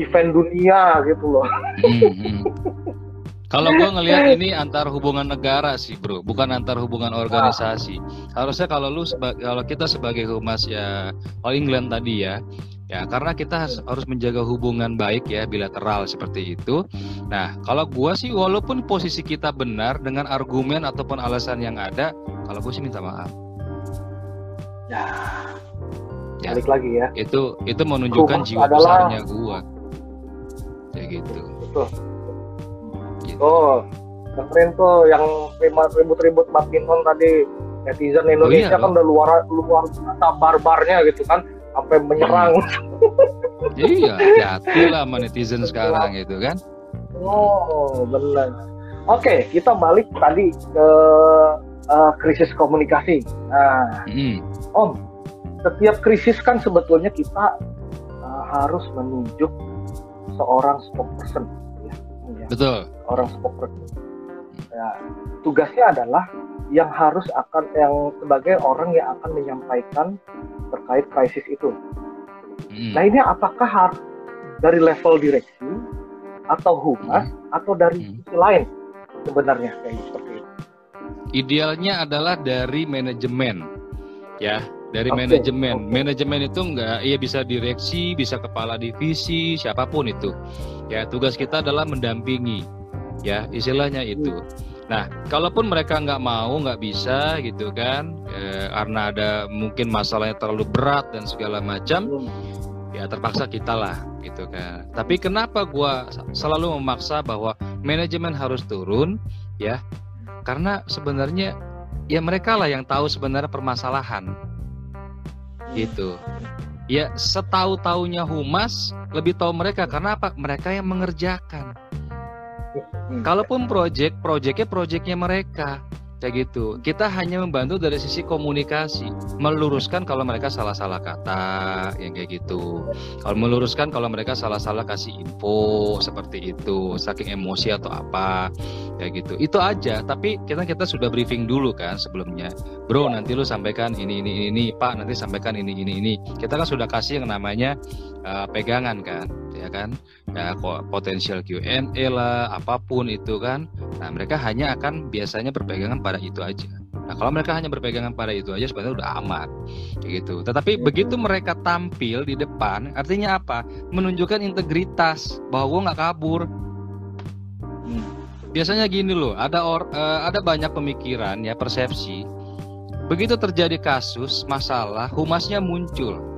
event dunia gitu loh. Hmm. Kalau gue ngelihat ini antar hubungan negara sih, bro, bukan antar hubungan organisasi. Harusnya kalau lu kalau kita sebagai humas ya All England tadi ya, ya karena kita harus menjaga hubungan baik ya bilateral seperti itu. Nah, kalau gue sih walaupun posisi kita benar dengan argumen ataupun alasan yang ada, kalau gue sih minta maaf. Ya, ya. balik lagi ya. Itu itu menunjukkan jiwa adalah... besarnya gue. Kayak gitu. Betul gitu. Oh, keren tuh yang ribut-ribut badminton tadi netizen Indonesia oh, iya, kan udah luar luar biasa barbarnya gitu kan sampai menyerang. Hmm. iya, hati lah sama netizen sekarang itu kan. Oh, benar. Oke, kita balik tadi ke uh, krisis komunikasi. Nah, mm. Om, setiap krisis kan sebetulnya kita uh, harus menunjuk seorang spokesperson Betul. Orang spokesperson. Ya, tugasnya adalah yang harus akan yang sebagai orang yang akan menyampaikan terkait krisis itu. Hmm. Nah ini apakah harus dari level direksi atau humas hmm. atau dari hmm. lain sebenarnya kayak seperti itu? Idealnya adalah dari manajemen, ya dari okay. manajemen. Okay. Manajemen itu enggak, ya bisa direksi, bisa kepala divisi, siapa pun itu. Ya, tugas kita adalah mendampingi. Ya, istilahnya itu. Nah, kalaupun mereka nggak mau, nggak bisa gitu kan, eh, karena ada mungkin masalahnya terlalu berat dan segala macam, ya terpaksa kita lah gitu kan. Tapi kenapa gue selalu memaksa bahwa manajemen harus turun, ya? Karena sebenarnya ya mereka lah yang tahu sebenarnya permasalahan gitu ya setahu taunya humas lebih tahu mereka karena apa mereka yang mengerjakan hmm. kalaupun project projectnya projectnya mereka kayak gitu. Kita hanya membantu dari sisi komunikasi. Meluruskan kalau mereka salah-salah kata yang kayak gitu. Kalau meluruskan kalau mereka salah-salah kasih info seperti itu. Saking emosi atau apa kayak gitu. Itu aja. Tapi kita kita sudah briefing dulu kan sebelumnya. Bro nanti lu sampaikan ini ini ini. Pak nanti sampaikan ini ini ini. Kita kan sudah kasih yang namanya uh, pegangan kan ya kan? Ya potensial Q&A lah apa pun itu kan. Nah mereka hanya akan biasanya berpegangan pada itu aja. Nah kalau mereka hanya berpegangan pada itu aja sebenarnya udah aman gitu. Tetapi begitu mereka tampil di depan artinya apa? Menunjukkan integritas bahwa gue nggak kabur. Biasanya gini loh ada or, uh, ada banyak pemikiran ya persepsi. Begitu terjadi kasus masalah humasnya muncul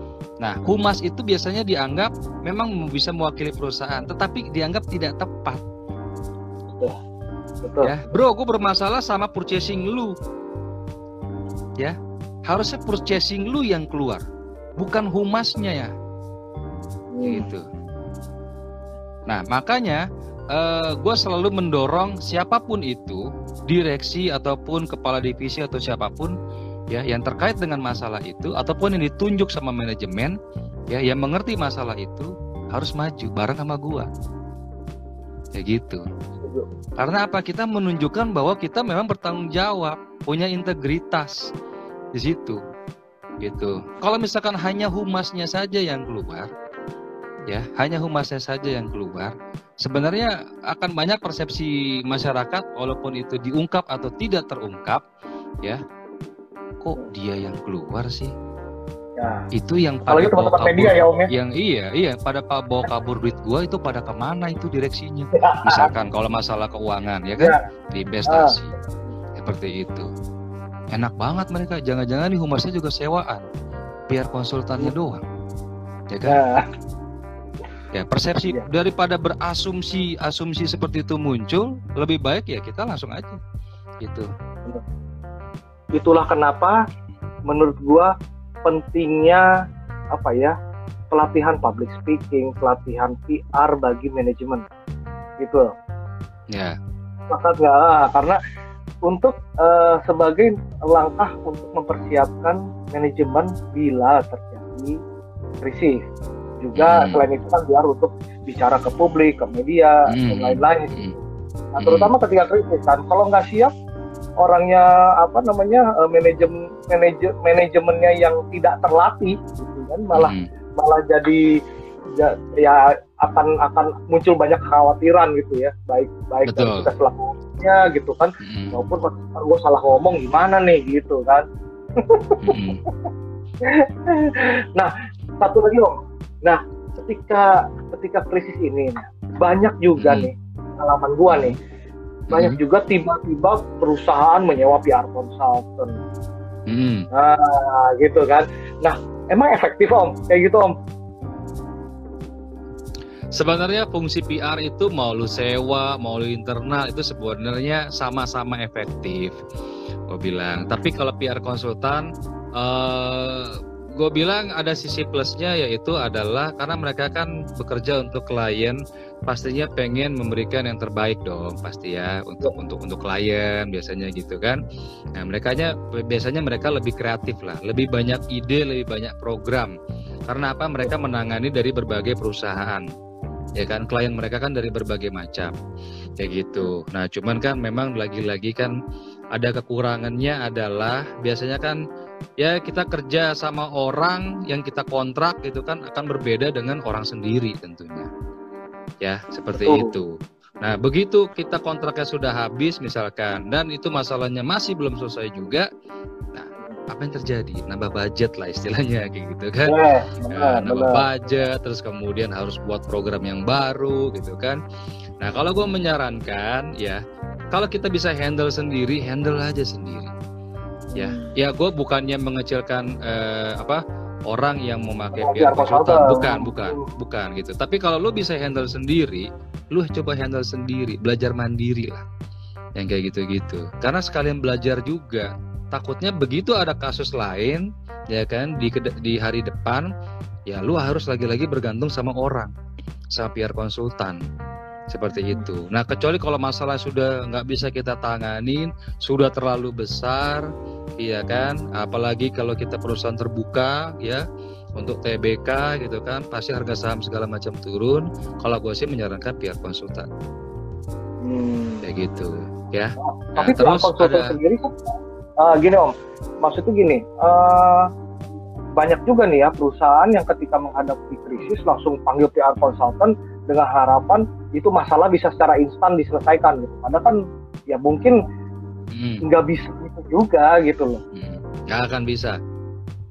Nah, humas itu biasanya dianggap memang bisa mewakili perusahaan, tetapi dianggap tidak tepat. Betul. Betul. Ya, bro, aku bermasalah sama purchasing lu. Ya, harusnya purchasing lu yang keluar, bukan humasnya ya. Hmm. Gitu. Nah, makanya uh, eh, gue selalu mendorong siapa pun itu, direksi ataupun kepala divisi atau siapa pun ya yang terkait dengan masalah itu ataupun yang ditunjuk sama manajemen ya yang mengerti masalah itu harus maju bareng sama gua. Kayak gitu. Karena apa? Kita menunjukkan bahwa kita memang bertanggung jawab punya integritas di situ. Gitu. Kalau misalkan hanya humasnya saja yang keluar ya hanya humasnya saja yang keluar sebenarnya akan banyak persepsi masyarakat walaupun itu diungkap atau tidak terungkap ya kok dia yang keluar sih Ya. Itu yang pada bawa kabur, media ya Om ya. Yang iya, iya pada bawa kabur duit gua itu pada ke mana itu direksinya? Ya. Misalkan kalau masalah keuangan ya kan, ya. investasi. Ya. Seperti itu. Enak banget mereka. Jangan-jangan nih humasnya juga sewaan. Biar konsultannya iya. doang. Ya kan? Ya, ya persepsi ya. daripada berasumsi asumsi seperti itu muncul, lebih baik ya kita langsung aja. Gitu itulah kenapa menurut gua pentingnya apa ya pelatihan public speaking, pelatihan PR bagi manajemen gitu. Ya. Maka nggak karena untuk uh, sebagai langkah untuk mempersiapkan manajemen bila terjadi krisis. Juga hmm. selain itu kan biar untuk bicara ke publik, ke media, hmm. dan lain-lain. Hmm. Nah, terutama ketika krisis kan, kalau nggak siap orangnya apa namanya uh, manajemen manajemennya yang tidak terlatih gitu kan malah hmm. malah jadi ya, ya akan akan muncul banyak kekhawatiran gitu ya baik baik Betul. dari kita selakunya gitu kan Mm-mm. maupun gue salah ngomong gimana nih gitu kan Mm-mm. satu lagi om nah ketika ketika krisis ini nah, banyak juga Hmm. nih pengalaman gua nih banyak Hmm. juga tiba-tiba perusahaan menyewa PR consultant Mm-mm. nah gitu kan nah emang efektif om kayak gitu om Sebenarnya fungsi PR itu mau lu sewa, mau lu internal itu sebenarnya sama-sama efektif. Gue bilang. Tapi kalau PR konsultan, eh gue bilang ada sisi plusnya yaitu adalah karena mereka kan bekerja untuk klien, pastinya pengen memberikan yang terbaik dong, pasti ya untuk untuk untuk klien biasanya gitu kan. Nah mereka biasanya mereka lebih kreatif lah, lebih banyak ide, lebih banyak program. Karena apa? Mereka menangani dari berbagai perusahaan ya kan klien mereka kan dari berbagai macam kayak gitu nah cuman kan memang lagi-lagi kan ada kekurangannya adalah biasanya kan ya kita kerja sama orang yang kita kontrak gitu kan akan berbeda dengan orang sendiri tentunya ya seperti Betul. itu nah begitu kita kontraknya sudah habis misalkan dan itu masalahnya masih belum selesai juga nah apa yang terjadi nambah budget lah istilahnya kayak gitu kan Ya, benar, nambah benar. budget, terus kemudian harus buat program yang baru gitu kan. Nah kalau gue menyarankan ya, kalau kita bisa handle sendiri, handle aja sendiri. Ya, Hmm. ya gue bukannya mengecilkan eh, apa orang yang memakai PR konsultan, bukan, bukan, bukan gitu. Tapi kalau lu bisa handle sendiri, lu coba handle sendiri, belajar mandiri lah, yang kayak gitu-gitu. Karena sekalian belajar juga, takutnya begitu ada kasus lain, ya kan di di hari depan, ya lu harus lagi-lagi bergantung sama orang, sama PR konsultan. Seperti itu. Nah, kecuali kalau masalah sudah nggak bisa kita tanganin, sudah terlalu besar, iya kan? Apalagi kalau kita perusahaan terbuka, ya, untuk TBK gitu kan, pasti harga saham segala macam turun. Kalau gue sih menyarankan pihak konsultan, Hmm. kayak gitu, ya. Nah, tapi terus terus konsultan ada, sendiri kan eh, gini om maksudnya gini eh, banyak juga nih ya perusahaan yang ketika menghadapi krisis langsung panggil PR consultant dengan harapan itu masalah bisa secara instan diselesaikan gitu padahal kan ya mungkin hmm, nggak bisa gitu juga gitu loh hmm, nggak akan bisa,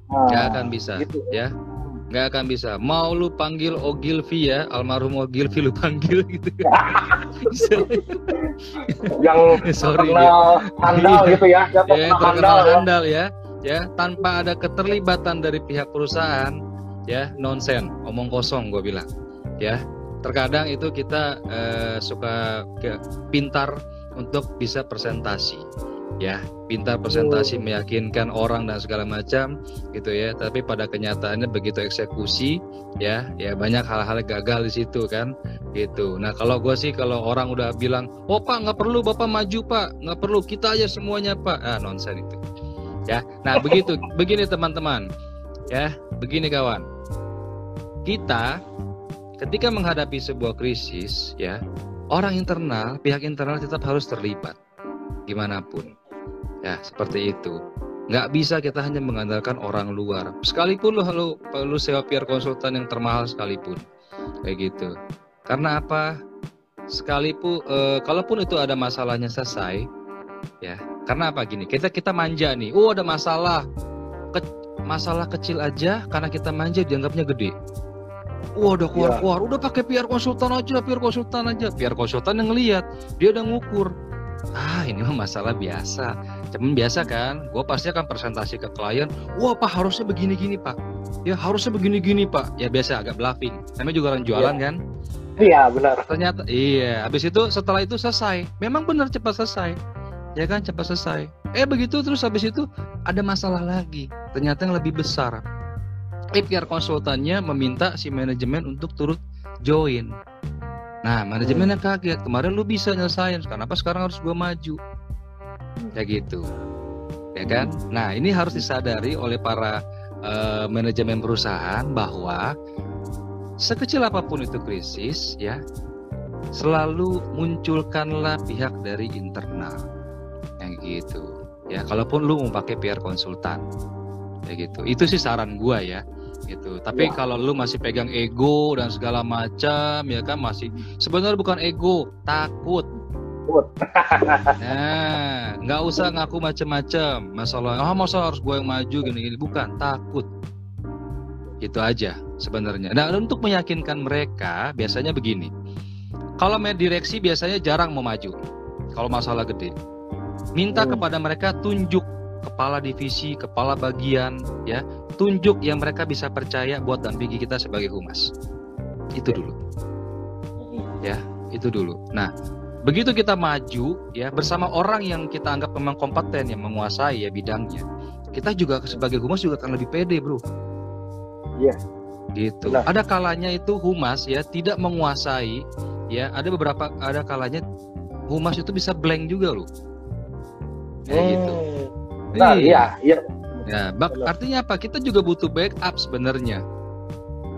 nah, nggak akan bisa, gitu ya. nggak akan bisa. Mau lu panggil Ogilvy ya, almarhum Ogilvy lu panggil gitu. Yang Sorry, terkenal handal Iya. gitu ya yang ya, terkenal handal terkenal ya. handal ya, ya tanpa ada keterlibatan dari pihak perusahaan, ya nonsen, omong kosong gue bilang, ya. Terkadang itu kita eh, suka ke, pintar untuk bisa presentasi, ya, pintar presentasi meyakinkan orang dan segala macam, gitu ya. Tapi pada kenyataannya begitu eksekusi, ya, ya banyak hal-hal gagal di situ kan, gitu. Nah kalau gue sih kalau orang udah bilang, oh pak nggak perlu bapak maju pak, nggak perlu kita aja semuanya pak, ah nonsen itu, ya. Nah begitu, begini teman-teman, ya, begini kawan, kita ketika menghadapi sebuah krisis, ya, orang internal, pihak internal tetap harus terlibat, gimana pun, ya seperti itu. Nggak bisa kita hanya mengandalkan orang luar, sekalipun lu lu, lu sewa PR konsultan yang termahal sekalipun, kayak gitu. Karena apa? Sekalipun eh, kalaupun itu ada masalahnya selesai, ya. Karena apa gini? Kita kita manja nih. Oh ada masalah, Ke- masalah kecil aja karena kita manja dianggapnya gede. Wah udah keluar keluar, udah pakai PR konsultan aja, PR konsultan aja, PR konsultan yang ngeliat, dia udah ngukur. Ah ini mah masalah biasa, cuman biasa kan? Gue pasti akan presentasi ke klien. Wah pak harusnya begini-gini pak, ya harusnya begini-gini pak. Ya biasa agak bluffing. Namanya juga orang jualan kan? iya benar ternyata iya habis itu setelah itu selesai memang benar cepat selesai ya kan cepat selesai eh begitu terus habis itu ada masalah lagi ternyata yang lebih besar PR konsultannya meminta si manajemen untuk turut join. Nah manajemennya kaget. Kemarin lu bisa nyelesain kenapa sekarang harus gua maju? Ya gitu. Ya kan? Nah ini harus disadari oleh para eh, manajemen perusahaan bahwa sekecil apa pun itu krisis ya selalu munculkanlah pihak dari internal. Yang gitu. Ya kalaupun lu mau pakai PR konsultan ya gitu. Itu sih saran gua ya gitu. Tapi ya. kalau lu masih pegang ego dan segala macam ya kan masih sebenarnya bukan ego, takut. Takut. nah, nggak usah ngaku macam-macam. Masalah, oh masa harus gue yang maju gini-gini, bukan takut. Gitu aja sebenarnya. Nah, untuk meyakinkan mereka biasanya begini. Kalau main direksi biasanya jarang mau maju. Kalau masalah gede. Minta hmm. kepada mereka tunjuk kepala divisi, kepala bagian, ya, tunjuk yang mereka bisa percaya buat dampingi kita sebagai humas. Itu dulu. Ya, itu dulu. Nah, begitu kita maju ya bersama orang yang kita anggap memang kompeten yang menguasai ya bidangnya, kita juga sebagai humas juga akan lebih pede, Bro. Iya. Gitu. Nah. Ada kalanya itu humas ya tidak menguasai ya, ada beberapa ada kalanya humas itu bisa blank juga loh. Kayak hmm. gitu. Nah, iya, iya. Ya, bak artinya apa? Kita juga butuh backup sebenarnya.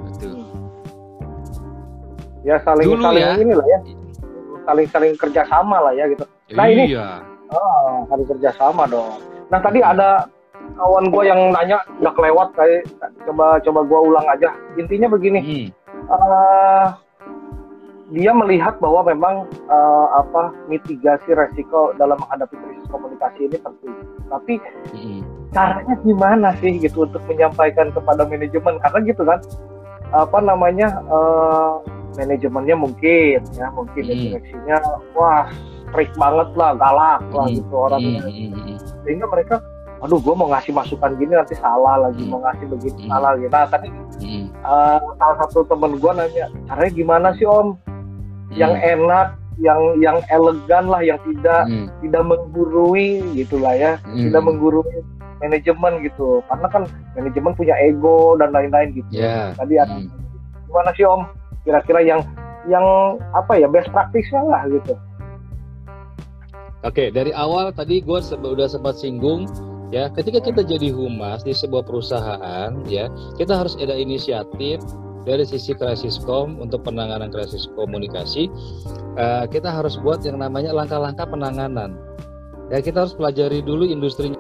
Betul. Ya saling Dulu saling ya. ini lah ya. Saling saling kerjasama lah ya gitu. Nah iya. ini. Oh, saling kerjasama dong. Nah tadi ada kawan gue yang nanya udah kelewat kayak coba coba gue ulang aja. Intinya begini. Hmm. Uh, dia melihat bahwa memang uh, apa mitigasi resiko dalam menghadapi krisis komunikasi ini penting. Tapi mm-hmm. caranya gimana sih gitu untuk menyampaikan kepada manajemen karena gitu kan apa namanya uh, manajemennya mungkin ya mungkin mm-hmm. direksinya wah strict banget lah galak mm-hmm. lah gitu orangnya mm-hmm. sehingga mereka aduh gue mau ngasih masukan gini nanti salah lagi hmm. mau ngasih begini hmm. salah gitu nah tadi hmm. uh, salah satu temen gue nanya caranya gimana sih om yang hmm. enak yang yang elegan lah yang tidak hmm. tidak menggurui gitulah ya hmm. tidak menggurui manajemen gitu karena kan manajemen punya ego dan lain-lain gitu yeah. tadi ada hmm. gimana sih om kira-kira yang yang apa ya best practice-nya lah gitu Oke, dari awal tadi gue sudah sempat singgung ya, ketika kita jadi humas di sebuah perusahaan ya, kita harus ada inisiatif dari sisi krisis kom untuk penanganan krisis komunikasi. Uh, kita harus buat yang namanya langkah-langkah penanganan. Ya kita harus pelajari dulu industrinya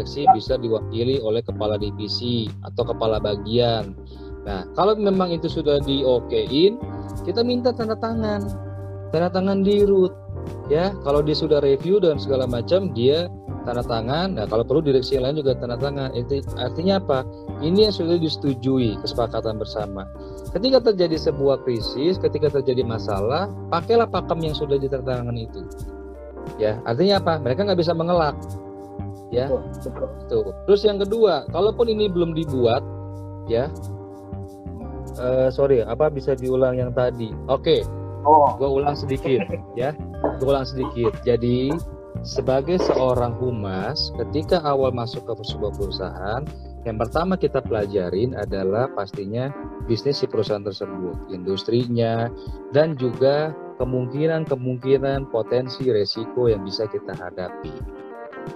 direksi bisa diwakili oleh kepala divisi atau kepala bagian. Nah, kalau memang itu sudah diokein, kita minta tanda tangan, tanda tangan di root. Ya, kalau dia sudah review dan segala macam, dia tanda tangan. Nah, kalau perlu direksi yang lain juga tanda tangan. Itu artinya apa? Ini yang sudah disetujui kesepakatan bersama. Ketika terjadi sebuah krisis, ketika terjadi masalah, pakailah pakem yang sudah ditandatangan itu. Ya, artinya apa? Mereka nggak bisa mengelak ya. Betul, Tuh. terus yang kedua kalaupun ini belum dibuat ya. Uh, sorry apa bisa diulang yang tadi? Oke. Okay. oh. Gue ulang sedikit ya. Gue ulang sedikit. Jadi sebagai seorang humas ketika awal masuk ke sebuah perusahaan yang pertama kita pelajarin adalah pastinya bisnis si perusahaan tersebut, industrinya, dan juga kemungkinan-kemungkinan potensi resiko yang bisa kita hadapi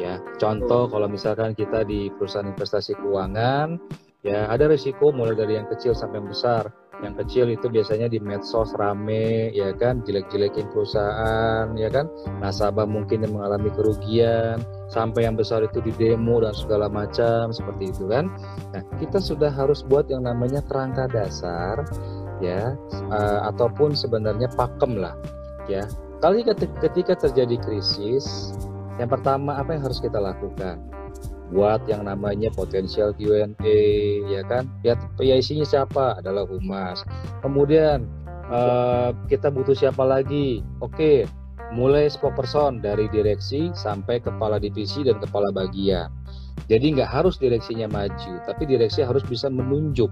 ya contoh kalau misalkan kita di perusahaan investasi keuangan ya ada risiko mulai dari yang kecil sampai yang besar. Yang kecil itu biasanya di medsos rame ya kan jelek-jelekin perusahaan ya kan nasabah mungkin yang mengalami kerugian sampai yang besar itu di demo dan segala macam seperti itu kan. Nah kita sudah harus buat yang namanya kerangka dasar ya uh, ataupun sebenarnya pakem lah ya. Kali ketika terjadi krisis yang pertama apa yang harus kita lakukan? Buat yang namanya potensial Q&A, ya kan? Ya, PIC-nya siapa? Adalah humas. Kemudian uh, kita butuh siapa lagi? Oke, mulai spokesperson dari direksi sampai kepala divisi dan kepala bagian. Jadi nggak harus direksinya maju, tapi direksi harus bisa menunjuk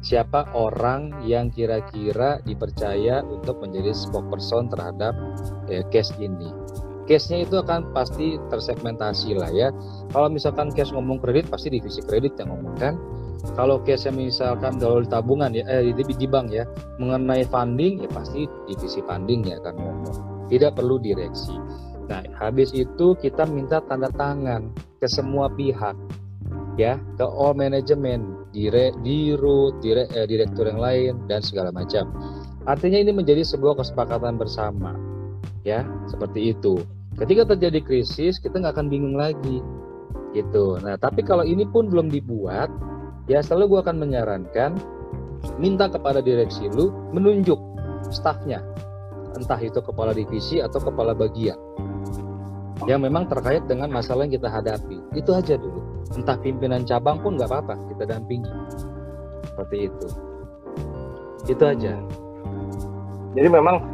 siapa orang yang kira-kira dipercaya untuk menjadi spokesperson terhadap eh, case ini case-nya itu akan pasti tersegmentasi lah ya. Kalau misalkan case ngomong kredit pasti divisi kredit yang ngomong kan. Kalau case misalkan kalau tabungan ya eh di, di bank ya mengenai funding ya pasti divisi funding ya akan ngomong. Tidak perlu direksi. Nah, habis itu kita minta tanda tangan ke semua pihak ya, ke all manajemen, dire, dirut, dire, eh, direktur yang lain dan segala macam. Artinya ini menjadi sebuah kesepakatan bersama. Ya, seperti itu. Ketika terjadi krisis, kita nggak akan bingung lagi. Gitu. Nah, tapi kalau ini pun belum dibuat, ya selalu gue akan menyarankan minta kepada direksi lu menunjuk stafnya entah itu kepala divisi atau kepala bagian yang memang terkait dengan masalah yang kita hadapi. Itu aja dulu. Entah pimpinan cabang pun nggak apa-apa, kita dampingi. Seperti itu. Itu aja. Jadi memang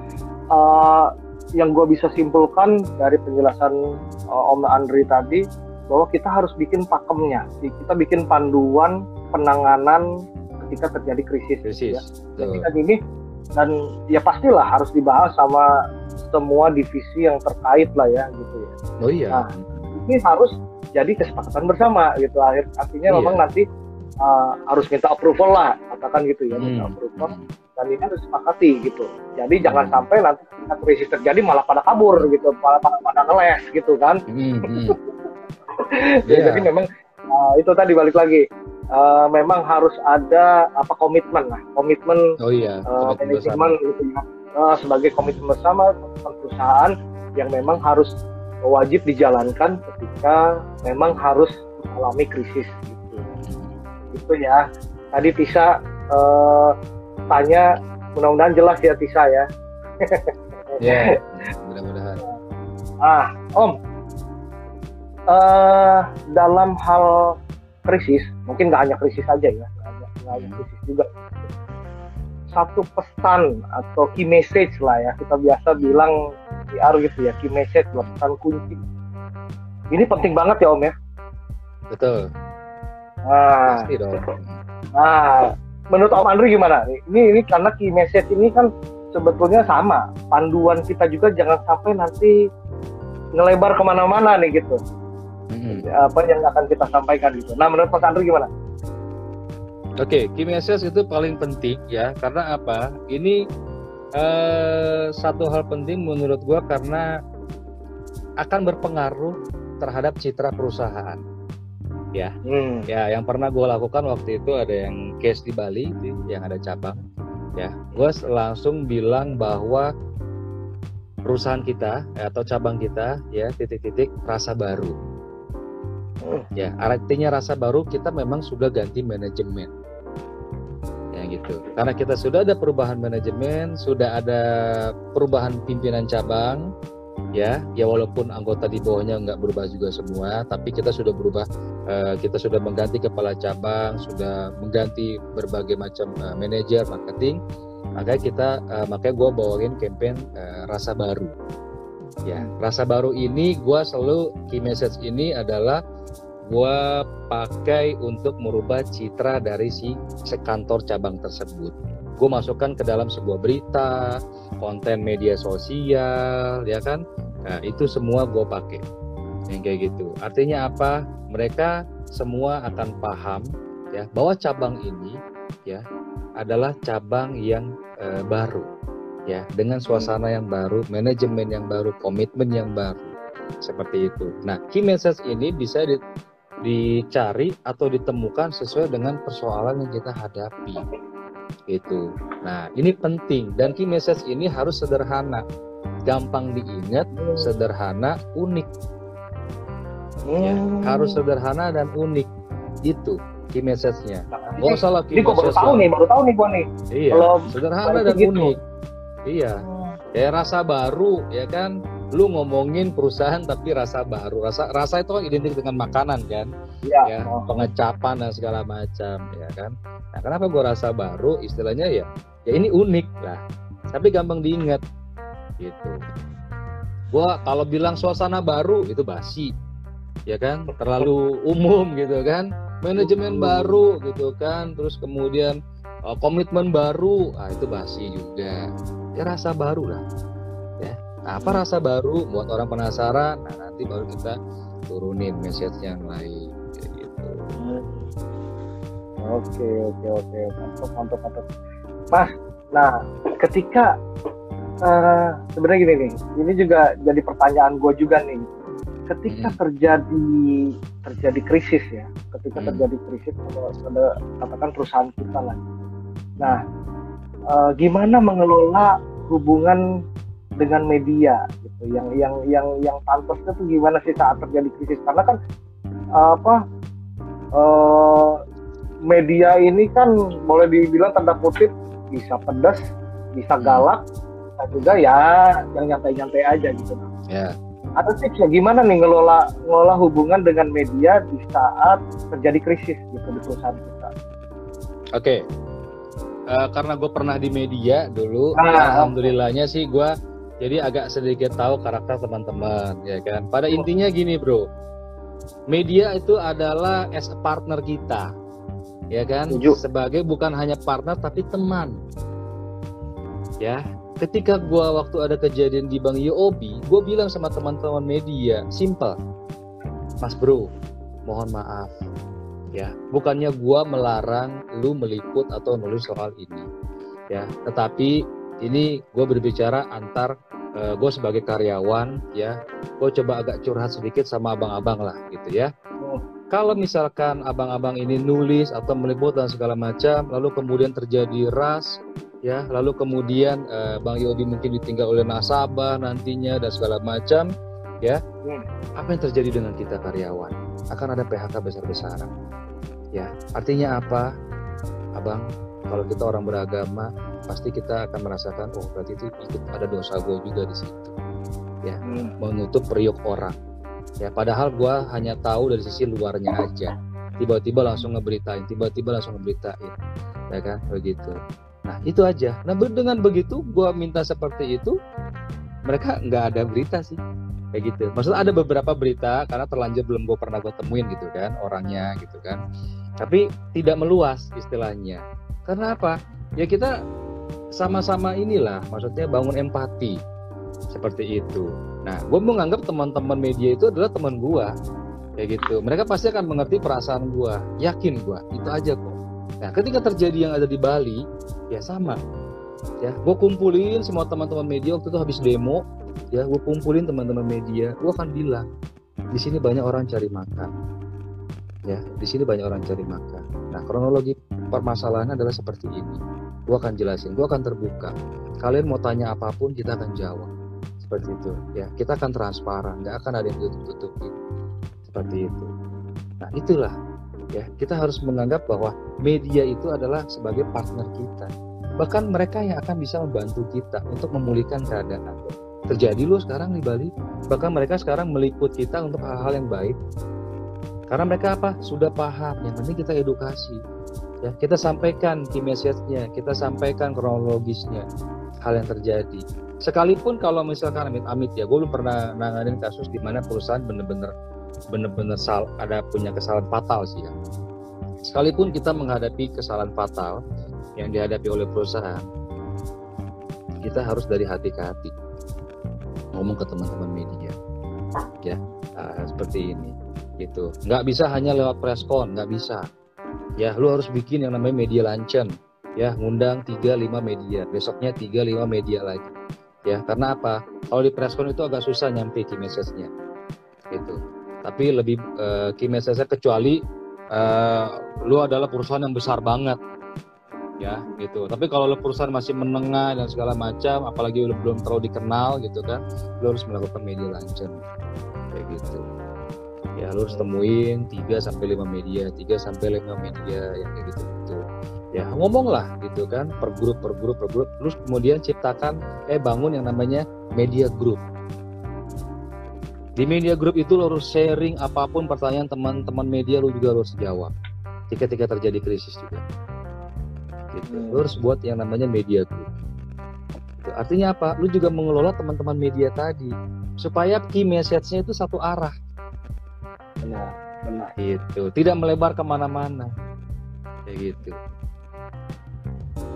uh, yang gue bisa simpulkan dari penjelasan uh, Om Andri tadi bahwa kita harus bikin pakemnya, kita bikin panduan penanganan ketika terjadi krisis. Krisis. Ya. Jadi kan ini dan ya pastilah harus dibahas sama semua divisi yang terkait lah ya gitu ya. Oh iya. Nah, ini harus jadi kesepakatan bersama gitu. Akhir artinya iya. memang nanti uh, harus minta approval lah, katakan gitu ya, hmm. minta approval dan ini harus disepakati gitu. Jadi hmm. jangan sampai nanti krisis terjadi malah pada kabur gitu, malah pada pada ngeles gitu kan. Hmm. hmm. yeah. Jadi memang uh, itu tadi balik lagi uh, memang harus ada apa komitmen lah komitmen oh iya uh, manajemen gitu ya uh, sebagai komitmen bersama perusahaan yang memang harus wajib dijalankan ketika memang harus mengalami krisis gitu itu ya. Tadi Tisa uh, tanya mudah-mudahan jelas ya Tisa ya. Ya yeah, mudah-mudahan. Ah Om. Uh, dalam hal krisis mungkin nggak hanya krisis saja ya nggak hanya, krisis juga. Satu pesan atau key message lah ya kita biasa bilang PR gitu ya key message pesan kunci. Ini penting banget ya om ya. Betul nah Pasti dong. nah menurut om Andri gimana ini ini karena key message ini kan sebetulnya sama panduan kita juga jangan sampai nanti ngelebar ke mana-mana nih gitu hmm. apa yang akan kita sampaikan gitu. Nah menurut Mas Andri gimana? Oke, okay, key message itu paling penting ya karena apa? Ini eh, satu hal penting menurut gua karena akan berpengaruh terhadap citra perusahaan. Ya, hmm. ya yang pernah gue lakukan waktu itu ada yang case di Bali, yang ada cabang. Ya, gue langsung bilang bahwa perusahaan kita atau cabang kita ya titik-titik rasa baru Ya, artinya rasa baru kita memang sudah ganti manajemen. Ya gitu. Karena kita sudah ada perubahan manajemen, sudah ada perubahan pimpinan cabang, ya ya walaupun anggota di bawahnya nggak berubah juga semua tapi kita sudah berubah uh, kita sudah mengganti kepala cabang sudah mengganti berbagai macam uh, manajer marketing makanya kita uh, makanya gue bawain campaign uh, rasa baru ya rasa baru ini gue selalu key message ini adalah gue pakai untuk merubah citra dari si sekantor cabang tersebut. Gue masukkan ke dalam sebuah berita, konten media sosial, ya kan? Nah, itu semua gue pakai. Yang kayak gitu. Artinya apa? Mereka semua akan paham ya bahwa cabang ini ya adalah cabang yang e, baru ya dengan suasana yang baru, manajemen yang baru, komitmen yang baru seperti itu. Nah, key message ini bisa di, dicari atau ditemukan sesuai dengan persoalan yang kita hadapi itu nah ini penting. Dan key message ini harus sederhana. Gampang diingat sederhana unik. Ya, hmm. harus sederhana dan unik. Itu key message-nya. Nah, Gak salah key ini baru tahu nih baru tahu nih gua nih. Iya Kalau sederhana dan gitu. unik. Iya. Hmm. kayak rasa baru ya kan lu ngomongin perusahaan tapi rasa baru rasa rasa itu kan identik dengan makanan kan? Ya, ya pengecapan dan segala macam ya kan? Nah kenapa gue rasa baru? Istilahnya ya ya ini unik lah. Tapi gampang diingat gitu. Gua kalau bilang suasana baru itu basi ya kan? Terlalu umum gitu kan? Manajemen baru gitu kan? Terus kemudian uh, komitmen baru ah itu basi juga. Ya rasa baru lah Nah, apa rasa baru buat orang penasaran? Nah, nanti baru kita turunin message yang lain kayak gitu. Oke, oke, oke. Mantap, mantap, mantap. Mas, nah, ketika uh, sebenarnya gini nih ini juga jadi pertanyaan gue juga nih ketika hmm. terjadi terjadi krisis ya ketika hmm. terjadi krisis pada katakan perusahaan kita lah nah uh, gimana mengelola hubungan dengan media gitu yang yang yang yang pantasnya tuh gimana sih saat terjadi krisis karena kan apa uh, media ini kan boleh dibilang tanda kutip bisa pedas bisa hmm. galak hmm. juga ya yang nyantai-nyantai aja gitu yeah ada tips ya gimana nih ngelola ngelola hubungan dengan media di saat terjadi krisis gitu di perusahaan kita? Oke, okay. uh, eh, karena gue pernah di media dulu, ah, alhamdulillahnya okay. sih gue jadi agak sedikit tahu karakter teman-teman, ya kan. Pada intinya gini bro, media itu adalah as a partner kita, ya kan, Tujuh. sebagai bukan hanya partner tapi teman, ya ketika gue waktu ada kejadian di Bank UOB, gue bilang sama teman-teman media, simple, Mas Bro, mohon maaf, ya, bukannya gue melarang lu meliput atau nulis soal ini, ya, tetapi ini gue berbicara antar uh, eh, gue sebagai karyawan, ya, gue coba agak curhat sedikit sama abang-abang lah, gitu ya. Oh. Kalau misalkan abang-abang ini nulis atau meliput dan segala macam, lalu kemudian terjadi ras, ya lalu kemudian uh, Bang Yobi mungkin ditinggal oleh nasabah nantinya dan segala macam ya hmm. apa yang terjadi dengan kita karyawan akan ada PHK besar-besaran ya artinya apa abang kalau kita orang beragama pasti kita akan merasakan oh berarti itu ikut ada dosa gue juga di situ ya hmm. menutup periuk orang ya padahal gue hanya tahu dari sisi luarnya aja tiba-tiba langsung ngeberitain tiba-tiba langsung ngeberitain ya kan begitu Nah itu aja. Nah dengan begitu gue minta seperti itu, mereka nggak ada berita sih kayak gitu. Maksudnya ada beberapa berita karena terlanjur belum gue pernah gue temuin gitu kan orangnya gitu kan. Tapi tidak meluas istilahnya. Karena apa? Ya kita sama-sama inilah, maksudnya bangun empati seperti itu. Nah, gue menganggap teman-teman media itu adalah teman gue kayak gitu. Mereka pasti akan mengerti perasaan gue, yakin gue. Itu aja kok. Nah, ketika terjadi yang ada di Bali, ya sama. Ya, gue kumpulin semua teman-teman media waktu itu habis demo, ya gue kumpulin teman-teman media, gue akan bilang di sini banyak orang cari makan. Ya, di sini banyak orang cari makan. Nah, kronologi permasalahannya adalah seperti ini. Gue akan jelasin, gue akan terbuka. Kalian mau tanya apa pun, kita akan jawab. Seperti itu. Ya, kita akan transparan, nggak akan ada yang tutup-tutupin. Seperti itu. Nah, itulah ya kita harus menganggap bahwa media itu adalah sebagai partner kita bahkan mereka yang akan bisa membantu kita untuk memulihkan keadaan terjadi loh sekarang di Bali bahkan mereka sekarang meliput kita untuk hal-hal yang baik karena mereka apa? Sudah paham. Yang penting kita edukasi. Ya kita sampaikan key message-nya kita sampaikan kronologisnya hal yang terjadi. Sekalipun kalau misalkan amit-amit ya gue belum pernah nanganin kasus di mana perusahaan bener-bener benar-benar sal ada punya kesalahan fatal sih ya. Sekalipun kita menghadapi kesalahan fatal yang dihadapi oleh perusahaan, kita harus dari hati ke hati. Ngomong ke teman-teman media, ya uh, seperti ini, gitu. Nggak bisa hanya lewat preskon, nggak bisa. Ya, lu harus bikin yang namanya media luncheon, ya ngundang 3-5 media, besoknya 3-5 media lagi. Ya, karena apa? Kalau di preskon itu agak susah nyampe key message-nya. Gitu tapi lebih uh, key message kecuali uh, lu adalah perusahaan yang besar banget ya gitu tapi kalau lu perusahaan masih menengah dan segala macam apalagi lu belum terlalu dikenal gitu kan lu harus melakukan media launcher kayak gitu ya lu harus temuin 3 sampai 5 media 3 sampai 5 media yang kayak gitu gitu ya ngomong lah gitu kan per grup per grup per grup terus kemudian ciptakan eh bangun yang namanya media group di media group itu lo harus sharing apa pun pertanyaan teman-teman media lo juga harus jawab. Ketika terjadi krisis juga. Gitu. Lo harus buat yang namanya media group. Gitu. Artinya apa? Lo juga mengelola teman-teman media tadi supaya key message-nya itu satu arah. Benar, benar. Itu tidak melebar ke mana-mana. Kayak gitu.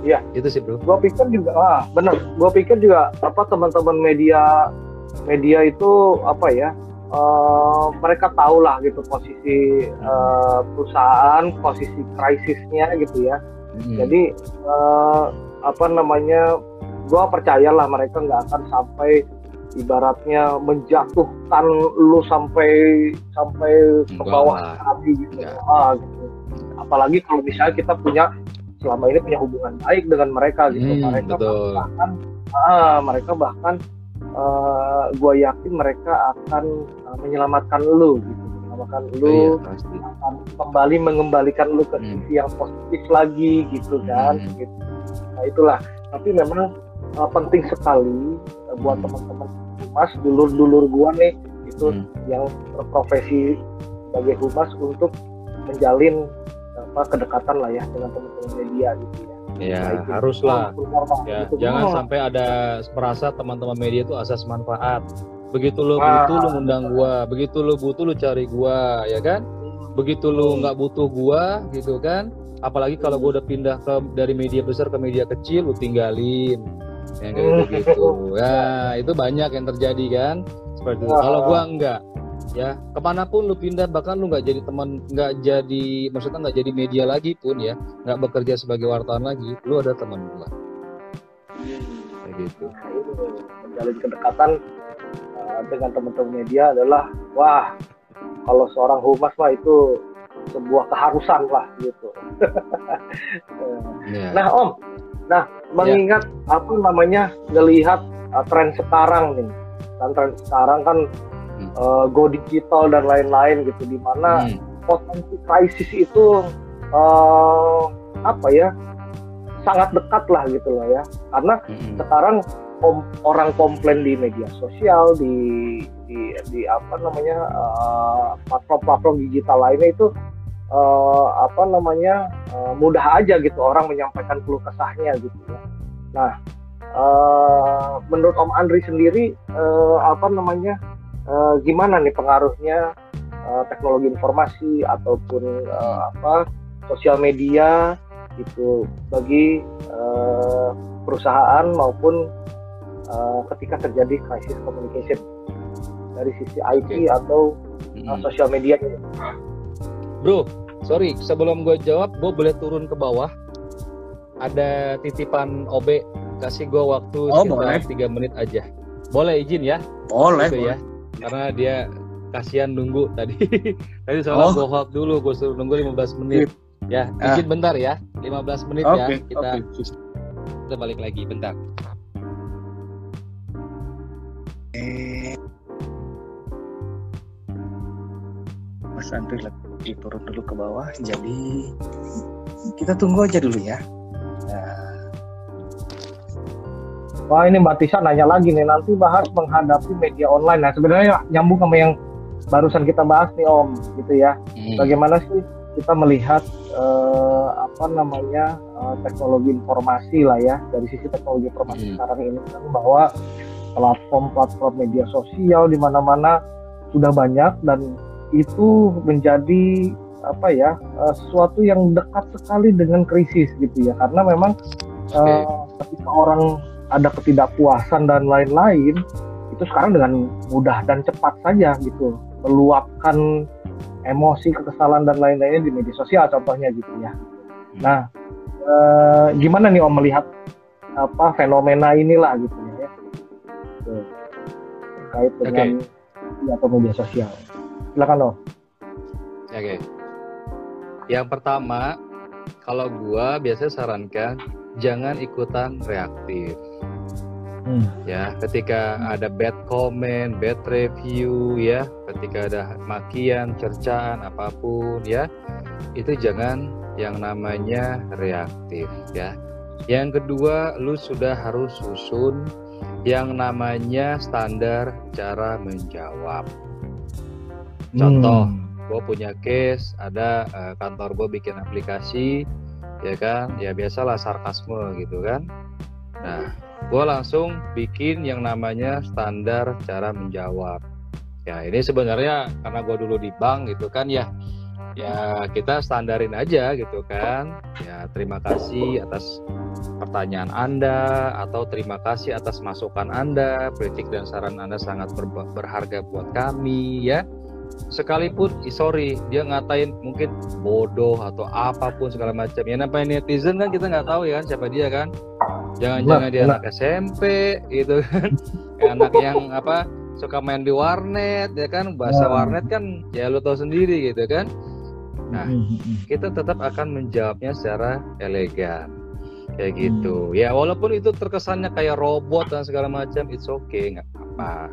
Iya. Itu sih bro. Gua pikir juga, ah benar. Gua pikir juga apa teman-teman media media itu apa ya uh, mereka tahu lah gitu posisi uh, perusahaan posisi krisisnya gitu ya hmm. jadi uh, apa namanya gue percayalah mereka nggak akan sampai ibaratnya menjatuhkan lu sampai sampai ke bawah tadi gitu. Ah, gitu. Apalagi kalau misalnya kita punya selama ini punya hubungan baik dengan mereka gitu. Hmm, mereka betul. bahkan ah, mereka bahkan uh, eh, gue yakin mereka akan uh, menyelamatkan lu gitu menyelamatkan lu iya, akan kembali mengembalikan lu ke hmm. sisi yang positif lagi gitu kan hmm. gitu. nah itulah tapi memang uh, penting sekali buat hmm. teman-teman humas dulur-dulur gua nih itu hmm. yang berprofesi sebagai humas untuk menjalin apa kedekatan lah ya dengan teman-teman media gitu ya Ya, nah, haruslah. Ya, gitu. jangan oh. sampai ada merasa teman-teman media itu asas manfaat. Begitu lo ah. butuh lo ngundang gua, begitu lo butuh lo cari gua, ya kan? Begitu lo nggak butuh gua, gitu kan? Apalagi kalau gua udah pindah ke dari media besar ke media kecil, lo tinggalin. Yang kayak gitu. Ya, itu banyak yang terjadi kan? Seperti itu. Kalau gua enggak, ya ke mana pun lu pindah bahkan lu nggak jadi teman nggak jadi maksudnya nggak jadi media lagi pun ya nggak bekerja sebagai wartawan lagi lu ada teman gua kayak gitu menjalin kedekatan uh, dengan teman-teman media adalah wah kalau seorang humas mah itu sebuah keharusan lah gitu yeah. nah om nah mengingat yeah. apa namanya ngelihat uh, tren sekarang nih dan tren sekarang kan hmm. uh, go digital dan lain-lain gitu di mana hmm. potensi krisis itu uh, apa ya sangat dekat lah gitu loh ya karena hmm. sekarang kom orang komplain di media sosial di di, di apa namanya uh, platform-platform digital lainnya itu uh, apa namanya uh, mudah aja gitu orang menyampaikan keluh kesahnya gitu ya. Nah uh, menurut Om Andri sendiri uh, apa namanya uh, gimana nih pengaruhnya uh, teknologi informasi ataupun uh, apa sosial media itu bagi uh, perusahaan maupun uh, ketika terjadi krisis communication dari sisi IT okay. atau uh, sosial media Bro, sorry sebelum gue jawab, gue boleh turun ke bawah. Ada titipan OB, kasih gue waktu oh, sekitar tiga menit aja. Boleh izin ya? Boleh. Gitu boleh. ya karena dia kasihan nunggu tadi tadi soalnya oh. gue hold dulu gue suruh nunggu 15 menit ya ah. izin bentar ya 15 menit okay. ya kita okay. kita balik lagi bentar Mas Andri lagi turun dulu ke bawah jadi kita tunggu aja dulu ya nah, Wah ini Mbak Tisha nanya lagi nih nanti bahas menghadapi media online. Nah sebenarnya nyambung sama yang barusan kita bahas nih Om gitu ya. Hmm. Bagaimana sih kita melihat uh, apa namanya uh, teknologi informasi lah ya dari sisi teknologi informasi hmm. sekarang ini kan bahwa platform-platform media sosial di mana-mana sudah banyak dan itu menjadi apa ya uh, sesuatu yang dekat sekali dengan krisis gitu ya. Karena memang uh, ketika orang ada ketidakpuasan dan lain-lain itu sekarang dengan mudah dan cepat saja gitu meluapkan emosi kekesalan dan lain-lainnya di media sosial contohnya gitu ya. Hmm. nah e, gimana nih om melihat apa fenomena inilah gitu ya. Terkait dengan okay. atau media sosial silakan om oke okay. yang pertama kalau gua biasanya sarankan jangan ikutan reaktif. Hmm. Ya, ketika ada bad comment, bad review, ya, ketika ada makian, cercaan, apa pun, ya, itu jangan yang namanya reaktif, ya. Yang kedua, lu sudah harus susun yang namanya standar cara menjawab. Contoh, hmm. gue punya case, ada uh, kantor gue bikin aplikasi, ya kan? Ya biasalah sarkasme gitu kan? Nah gue langsung bikin yang namanya standar cara menjawab. Ya ini sebenarnya karena gue dulu di bank gitu kan ya. Ya kita standarin aja gitu kan? Ya terima kasih atas pertanyaan anda atau terima kasih atas masukan anda kritik dan saran anda sangat ber berharga buat kami ya sekalipun sorry dia ngatain mungkin bodoh atau apa pun segala macam. Ya namanya netizen kan kita nggak tahu ya kan siapa dia kan. Jangan-jangan dia anak SMP gitu kan. anak yang apa suka main di warnet ya kan. Bahasa nah. warnet kan ya lo tau sendiri gitu kan. Nah kita tetap akan menjawabnya secara elegan. Kayak gitu. Ya walaupun itu terkesannya kayak robot dan segala macam it's okay nggak apa-apa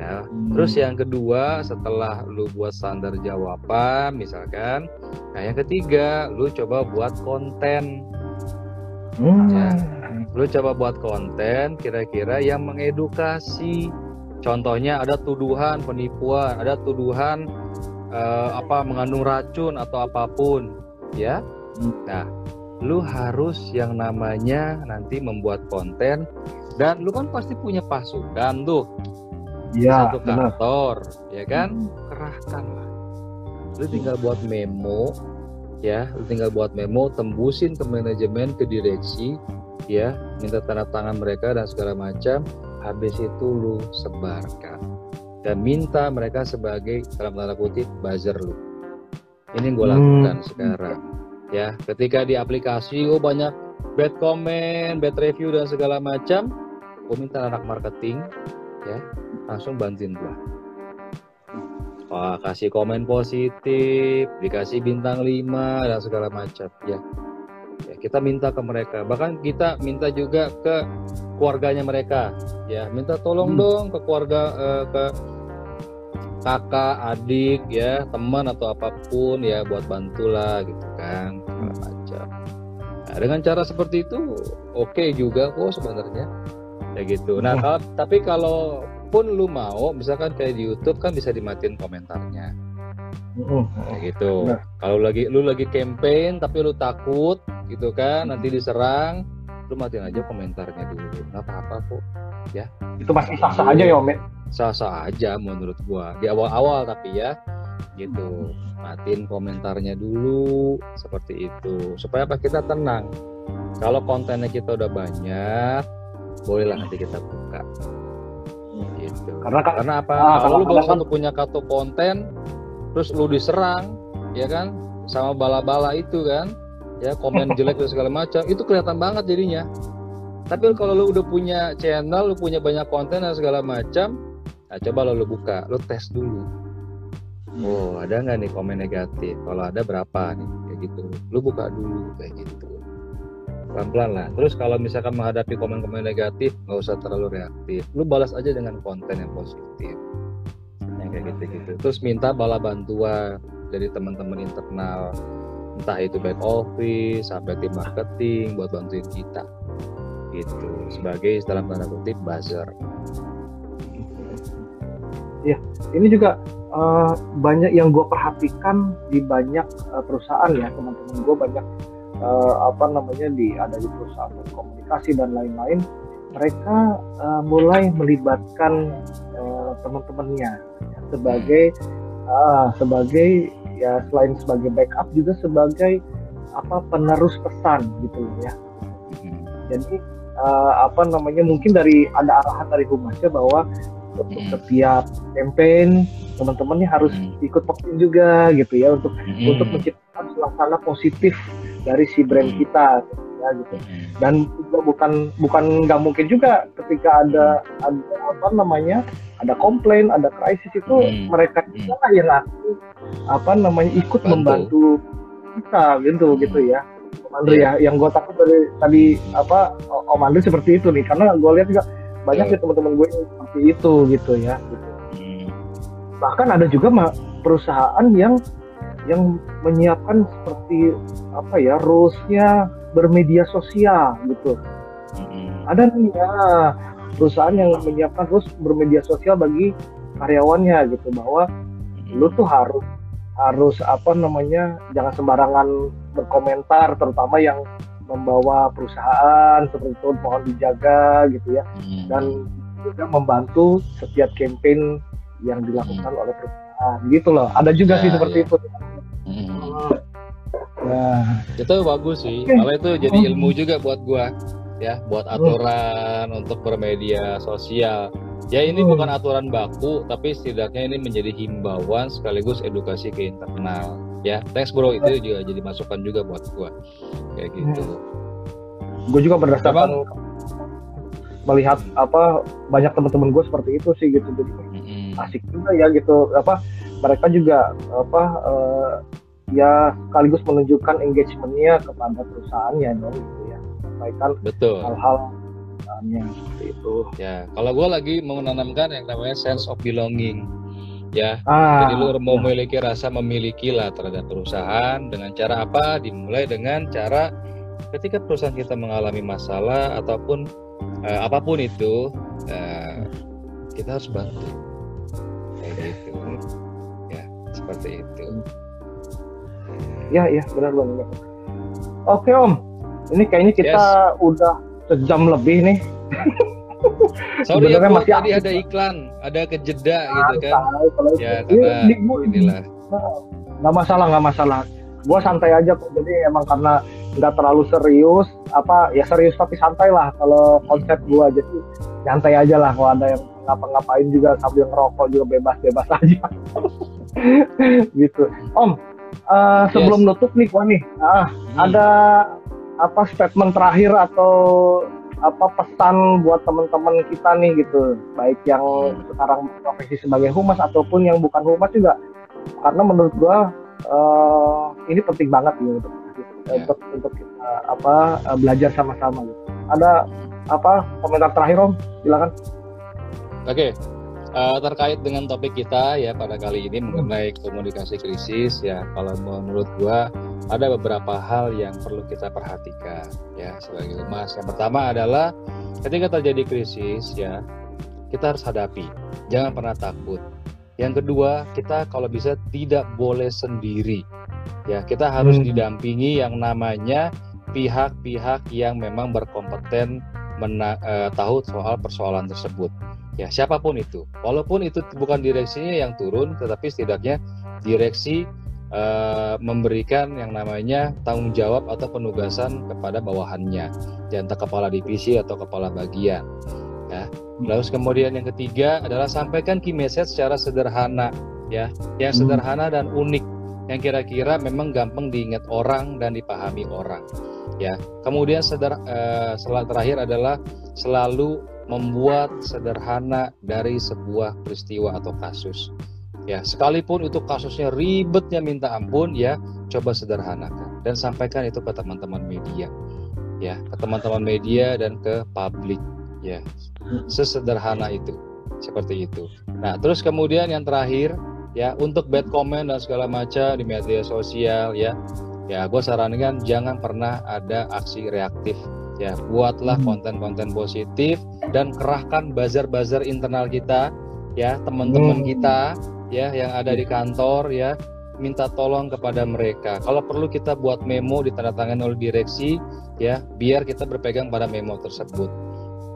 ya. Terus yang kedua setelah lu buat standar jawaban misalkan. Nah yang ketiga lu coba buat konten. Hmm. ya. Lu coba buat konten kira-kira yang mengedukasi. Contohnya ada tuduhan penipuan ada tuduhan uh, apa mengandung racun atau apa pun ya. Nah lu harus yang namanya nanti membuat konten. Dan lu kan pasti punya pasukan tuh ya, satu kantor benar. ya kan? Hmm. kerahkan lah lu tinggal buat memo ya. Lu tinggal buat memo tembusin ke manajemen ke direksi ya. Minta tanda tangan mereka dan segala macam. Habis itu lu sebarkan. Dan minta mereka sebagai dalam tanda kutip buzzer lu. Ini gue lakukan hmm. sekarang ya. Ketika di aplikasi oh banyak bad comment bad review dan segala macam gue minta anak marketing ya langsung bantuin gue Wah, kasih komen positif, dikasih bintang 5 dan segala macam ya. Ya kita minta ke mereka. Bahkan kita minta juga ke keluarganya mereka ya. Minta tolong hmm. dong ke keluarga uh, ke kakak adik ya teman atau apa pun ya buat bantulah gitu kan macam. Nah, dengan cara seperti itu oke okay juga kok sebenarnya ya gitu nah kalau, tapi kalau pun lu mau misalkan kayak di YouTube kan bisa dimatiin komentarnya Uh, kayak gitu. Nah. Kalau lagi lu lagi campaign tapi lu takut gitu kan, nanti diserang, lu matiin aja komentarnya dulu. Nggak apa-apa kok. Ya. Itu masih sah-sah aja ya, Om. Ya? Sah-sah aja menurut gua. Di awal-awal tapi ya gitu. Matiin komentarnya dulu seperti itu. Supaya apa kita tenang. Kalau kontennya kita udah banyak, bolehlah nanti kita buka. Gitu. Karena karena apa? Ah, kalau lu baru satu punya kartu konten, terus lu diserang ya kan? Sama bala-bala itu kan? Ya komen jelek dan segala macam. Itu kelihatan banget jadinya. Tapi kalau lu udah punya channel lu punya banyak konten dan segala macam nah coba lo lu buka lu tes dulu. Oh ada nggak nih komen negatif? Kalau ada berapa nih? Kayak gitu. Lu buka dulu kayak gitu pelan-pelan lah. Terus kalau misalkan menghadapi komen-komen negatif nggak usah terlalu reaktif. Lu balas aja dengan konten yang positif. Kayak gitu-gitu. Terus minta bala bantuan dari teman-teman internal. Entah itu back office sampai tim marketing buat bantuin kita. Gitu. Sebagai dalam tanda kutip buzzer. Ya ini juga uh, banyak yang gue perhatikan di banyak uh, perusahaan ya teman-teman gue banyak uh, apa namanya di ada di perusahaan komunikasi dan lain-lain mereka uh, mulai melibatkan uh, teman-temannya sebagai uh, sebagai ya selain sebagai backup juga sebagai apa penerus pesan gitu ya. Hmm. Jadi uh, apa namanya mungkin dari ada arahan dari humasnya bahwa untuk hmm. setiap campaign teman-temannya harus hmm. ikut vaksin juga gitu ya untuk untuk menciptakan suasana positif dari si brand kita ya gitu dan juga bukan bukan nggak mungkin juga ketika ada ada apa namanya ada komplain ada krisis itu hmm. mereka juga hmm. yang aku apa namanya ikut Bantu. membantu kita gitu hmm. gitu ya Om Andri yeah. ya yang gue takut dari tadi apa Om Andri seperti itu nih karena gue lihat juga banyak yeah. sih teman-teman gue seperti itu gitu ya gitu. Hmm. bahkan ada juga perusahaan yang yang menyiapkan seperti apa ya rulesnya bermedia sosial gitu. Ada nih ya perusahaan yang menyiapkan terus bermedia sosial bagi karyawannya gitu bahwa hmm. lu tuh harus harus apa namanya jangan sembarangan berkomentar terutama yang membawa perusahaan seperti itu mohon dijaga gitu ya hmm. dan juga membantu setiap campaign yang dilakukan oleh perusahaan gitu loh ada juga nah, sih seperti iya. itu hmm. Nah, itu bagus sih. Malah itu jadi oh. ilmu juga buat gua ya, buat aturan oh. untuk bermedia sosial. Ya ini oh. bukan aturan baku, tapi setidaknya ini menjadi himbauan sekaligus edukasi ke internal. Ya, thanks bro itu juga jadi masukan juga buat gua kayak gitu. Gue juga berdasarkan melihat apa banyak teman-teman gue seperti itu sih gitu jadi mm-hmm. asik juga ya gitu apa mereka juga apa uh, ya sekaligus menunjukkan engagementnya kepada perusahaannya dong gitu ya. Sampaikan betul. hal-hal seperti itu. Ya kalau gue lagi menanamkan yang namanya sense of belonging ya. Ah, jadi lu mau ya. memiliki rasa memiliki lah terhadap perusahaan dengan cara apa? Dimulai dengan cara ketika perusahaan kita mengalami masalah ataupun uh, apa pun itu uh, kita harus bantu. Kayak gitu. Ya seperti itu ya ya benar banget oke om ini kayaknya kita yes. udah sejam lebih nih Sorry ya, masih tadi ada iklan, ada kejeda nah, gitu kan. ya karena ini, inilah. Nggak masalah, nggak masalah. Gua santai aja kok. Jadi emang karena nggak terlalu serius apa ya serius tapi santai lah kalau konsep gua jadi santai aja lah kalau ada yang ngapa-ngapain juga sambil ngerokok juga bebas-bebas aja gitu om uh, sebelum yes. nutup nih gua nih ah hmm. ada apa statement terakhir atau apa pesan buat teman-teman kita nih gitu baik yang hmm. sekarang profesi sebagai humas ataupun yang bukan humas juga karena menurut gua uh, ini penting banget gitu yeah. untuk untuk kita apa eh, belajar sama-sama gitu. Ada apa komentar terakhir Om? Silakan. Oke. Okay. Uh, terkait dengan topik kita ya pada kali ini mengenai komunikasi krisis ya kalau menurut gua ada beberapa hal yang perlu kita perhatikan ya sebagai humas. Yang pertama adalah ketika terjadi krisis ya kita harus hadapi. Jangan pernah takut. Yang kedua, kita kalau bisa tidak boleh sendiri Ya, kita harus hmm. didampingi yang namanya pihak-pihak yang memang berkompeten mena uh, tahu soal persoalan tersebut. Ya, siapa pun itu. Walaupun itu bukan direksinya yang turun, tetapi setidaknya direksi uh, memberikan yang namanya tanggung jawab atau penugasan kepada bawahannya, ya entah kepala divisi atau kepala bagian. Ya. Lalu kemudian yang ketiga adalah sampaikan key message secara sederhana, ya, yang hmm. sederhana dan unik yang kira-kira memang gampang diingat orang dan dipahami orang ya. Kemudian sedar uh, terakhir adalah selalu membuat sederhana dari sebuah peristiwa atau kasus. Ya sekalipun itu kasusnya ribetnya minta ampun ya coba sederhanakan dan sampaikan itu ke teman-teman media. Ya ke teman-teman media dan ke publik ya. Sesederhana itu seperti itu. Nah terus kemudian yang terakhir ya untuk bad comment dan segala macam di media sosial ya ya gue sarankan jangan pernah ada aksi reaktif. Ya buatlah hmm. konten-konten positif dan kerahkan buzzer-buzzer internal kita ya teman-teman hmm. kita ya yang ada di kantor ya minta tolong kepada mereka. Kalau perlu kita buat memo ditandatangani oleh direksi ya biar kita berpegang pada memo tersebut.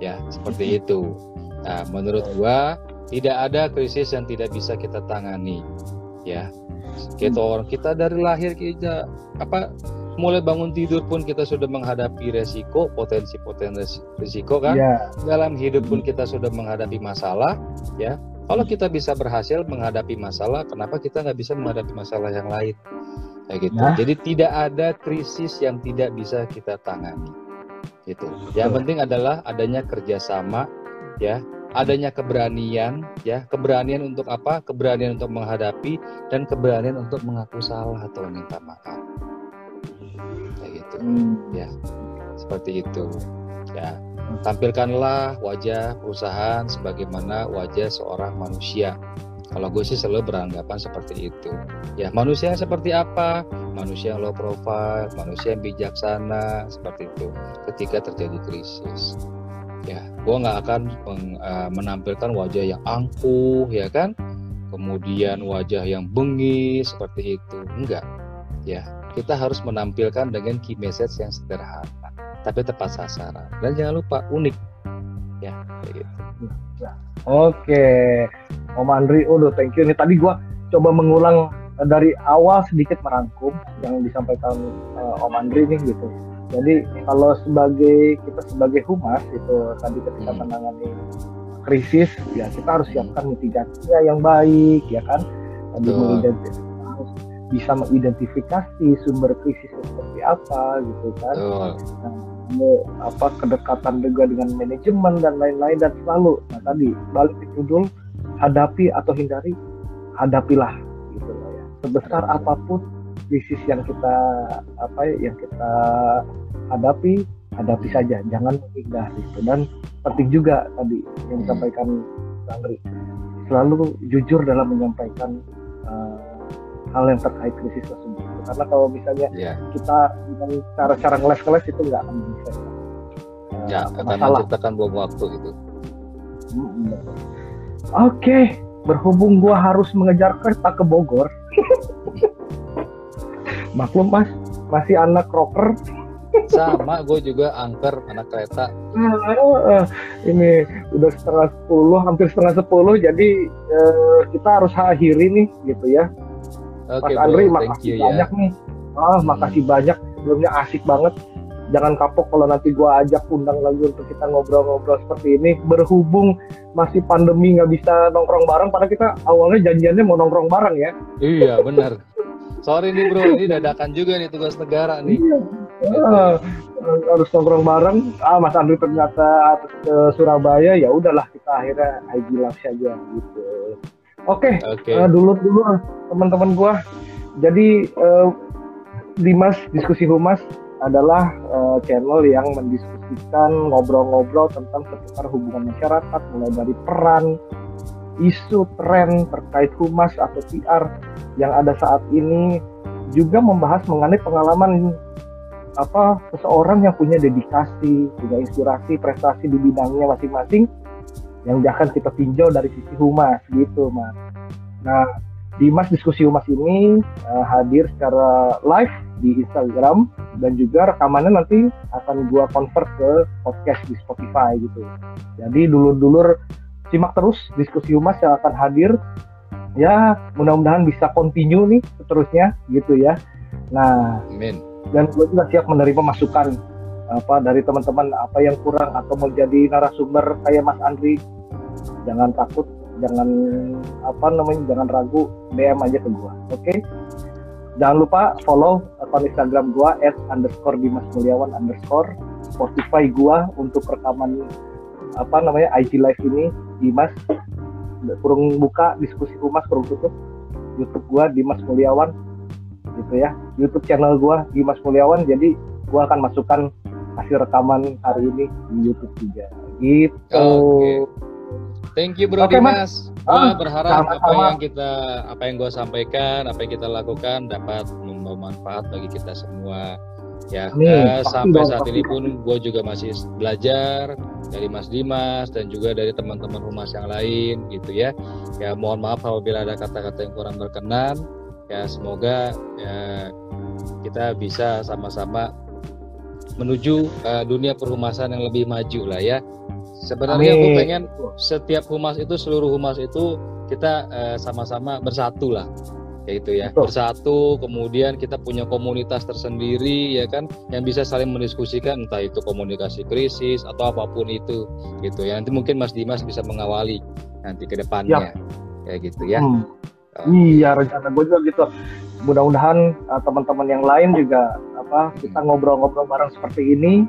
Ya seperti itu. Nah menurut gua tidak ada krisis yang tidak bisa kita tangani ya. Kita hmm. orang kita dari lahir kita apa mulai bangun tidur pun kita sudah menghadapi resiko potensi-potensi resiko kan? Ya. dalam hidup pun kita sudah menghadapi masalah ya. Kalau kita bisa berhasil menghadapi masalah kenapa kita nggak bisa menghadapi masalah yang lain? Kayak gitu. Nah. jadi tidak ada krisis yang tidak bisa kita tangani. Gitu. Yang penting adalah adanya kerjasama ya adanya keberanian ya. Keberanian untuk apa? Keberanian untuk menghadapi dan keberanian untuk mengaku salah atau minta maaf. Kayak gitu. Hmm. ya seperti itu. Ya tampilkanlah wajah perusahaan sebagaimana wajah seorang manusia. Kalau gue sih selalu beranggapan seperti itu. Ya manusia seperti apa? Manusia yang low profile manusia yang bijaksana seperti itu. Ketika terjadi krisis ya gue nggak akan meng, uh, menampilkan wajah yang angkuh ya kan? Kemudian wajah yang bengis seperti itu. Enggak. Ya kita harus menampilkan dengan key message yang sederhana tapi tepat sasaran. Dan jangan lupa unik. Ya kayak gitu. Ya. oke. Om Andri udah thank you. Nih tadi gue coba mengulang dari awal sedikit merangkum yang disampaikan uh, Om Andri nih gitu jadi kalau sebagai kita sebagai humas itu tadi ketika hmm. menangani krisis ya kita harus siapkan mitigasinya yang baik ya kan? Tadi harus bisa mengidentifikasi sumber krisis seperti apa gitu kan? Nah, mau apa kedekatan juga dengan manajemen dan lain-lain dan selalu nah tadi balik ke judul hadapi atau hindari hadapilah gitu ya. Sebesar apa pun krisis yang kita apa ya yang kita hadapi hadapi saja. Jangan menghindari gitu. dan penting juga tadi yang disampaikan Bang Andri selalu jujur dalam menyampaikan uh, hal yang terkait krisis tersebut. Karena kalau misalnya Ya, kita dengan cara-cara ngeles-ngeles itu nggak akan bisa. Uh, ya akan masalah. menciptakan bom waktu gitu. Oke, berhubung gua harus mengejar kereta ke Bogor. Maklum mas, masih anak rocker. Sama, gue juga angker anak kereta. Eh, ini udah setengah sepuluh, hampir setengah sepuluh, jadi eh, kita harus akhiri nih, gitu ya. Oke, Mas Andri, makasih you banyak ya. nih. Ah, makasih banyak. Sebelumnya asik banget. Jangan kapok kalau nanti gua ajak undang lagi untuk kita ngobrol-ngobrol seperti ini. Berhubung masih pandemi nggak bisa nongkrong bareng, padahal kita awalnya janjiannya mau nongkrong bareng ya. Iya, benar. Sorry nih bro, ini dadakan juga nih tugas negara nih. Ah, harus nongkrong bareng. Ah, Mas Andri ternyata ke Surabaya. Ya udahlah kita akhirnya IG live saja gitu. Oke, Oke, Eh, dulu dulu teman-teman gua. Jadi eh, Dimas diskusi humas adalah eh, channel yang mendiskusikan ngobrol-ngobrol tentang seputar hubungan masyarakat mulai dari peran, isu, tren terkait humas atau PR yang ada saat ini juga membahas mengenai pengalaman apa seseorang yang punya dedikasi, punya inspirasi, prestasi di bidangnya masing-masing yang akan kita tinjau dari sisi humas gitu, Mas. Nah, Dimas diskusi humas ini eh, hadir secara live di Instagram dan juga rekamannya nanti akan gua convert ke podcast di Spotify gitu. Jadi dulur-dulur simak terus diskusi humas yang akan hadir. Ya, mudah-mudahan bisa continue nih seterusnya gitu ya. Nah, amin. dan gue juga siap menerima masukan apa dari teman-teman apa yang kurang atau mau jadi narasumber kayak Mas Andri jangan takut jangan apa namanya jangan ragu DM aja ke gua oke jangan lupa follow akun Instagram gua at underscore Dimas Mulyawan underscore Spotify gua untuk rekaman apa namanya IG live ini Dimas kurung buka diskusi humas kurung tutup YouTube gua Dimas Mulyawan gitu ya YouTube channel gua Dimas Mulyawan jadi gua akan masukkan hasil rekaman hari ini di YouTube juga gitu Oke. Thank you bro Oke, Dimas. Gua Ah, berharap apa sama-sama. yang kita apa yang gue sampaikan, apa yang kita lakukan dapat membawa manfaat bagi kita semua. Ya, eh, Pasti sampai saat ini pun gue juga masih belajar dari Mas Dimas dan juga dari teman-teman humas yang lain gitu ya. Ya mohon maaf apabila ada kata-kata yang kurang berkenan. Ya semoga ya, kita bisa sama-sama menuju eh, dunia perhumasan yang lebih maju lah ya. Sebenarnya gue pengen setiap humas itu seluruh humas itu kita eh, sama-sama bersatu lah kayak gitu ya Betul. bersatu kemudian kita punya komunitas tersendiri ya kan yang bisa saling mendiskusikan entah itu komunikasi krisis atau apa pun itu gitu ya nanti mungkin Mas Dimas bisa mengawali nanti ke depannya kayak gitu ya Hmm. Iya rencana gue juga gitu. Mudah-mudahan uh, teman-teman yang lain juga apa kita ngobrol-ngobrol bareng seperti ini.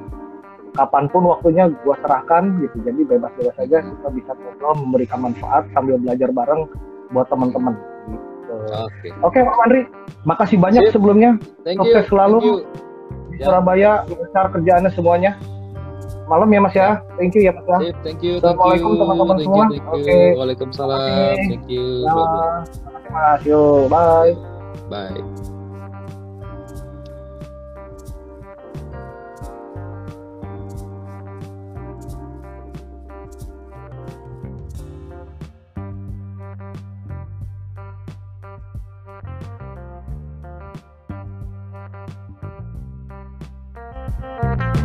Kapan pun waktunya gue serahkan gitu. Jadi bebas-bebas saja kita bisa ngobrol memberikan manfaat sambil belajar bareng buat teman-teman. Gitu. oke Oke Pak Andri, makasih banyak Sip. sebelumnya thank Sukses you selalu. thank you. di Ya. Surabaya lancar kerjaannya semuanya. Malam ya Mas ya. Thank you ya Mas ya. Sip, thank you Assalamualaikum, teman-teman semua. Oke. Waalaikumsalam Oke. thank you Ya, makasih Mas. Yo, bye. bye Bye.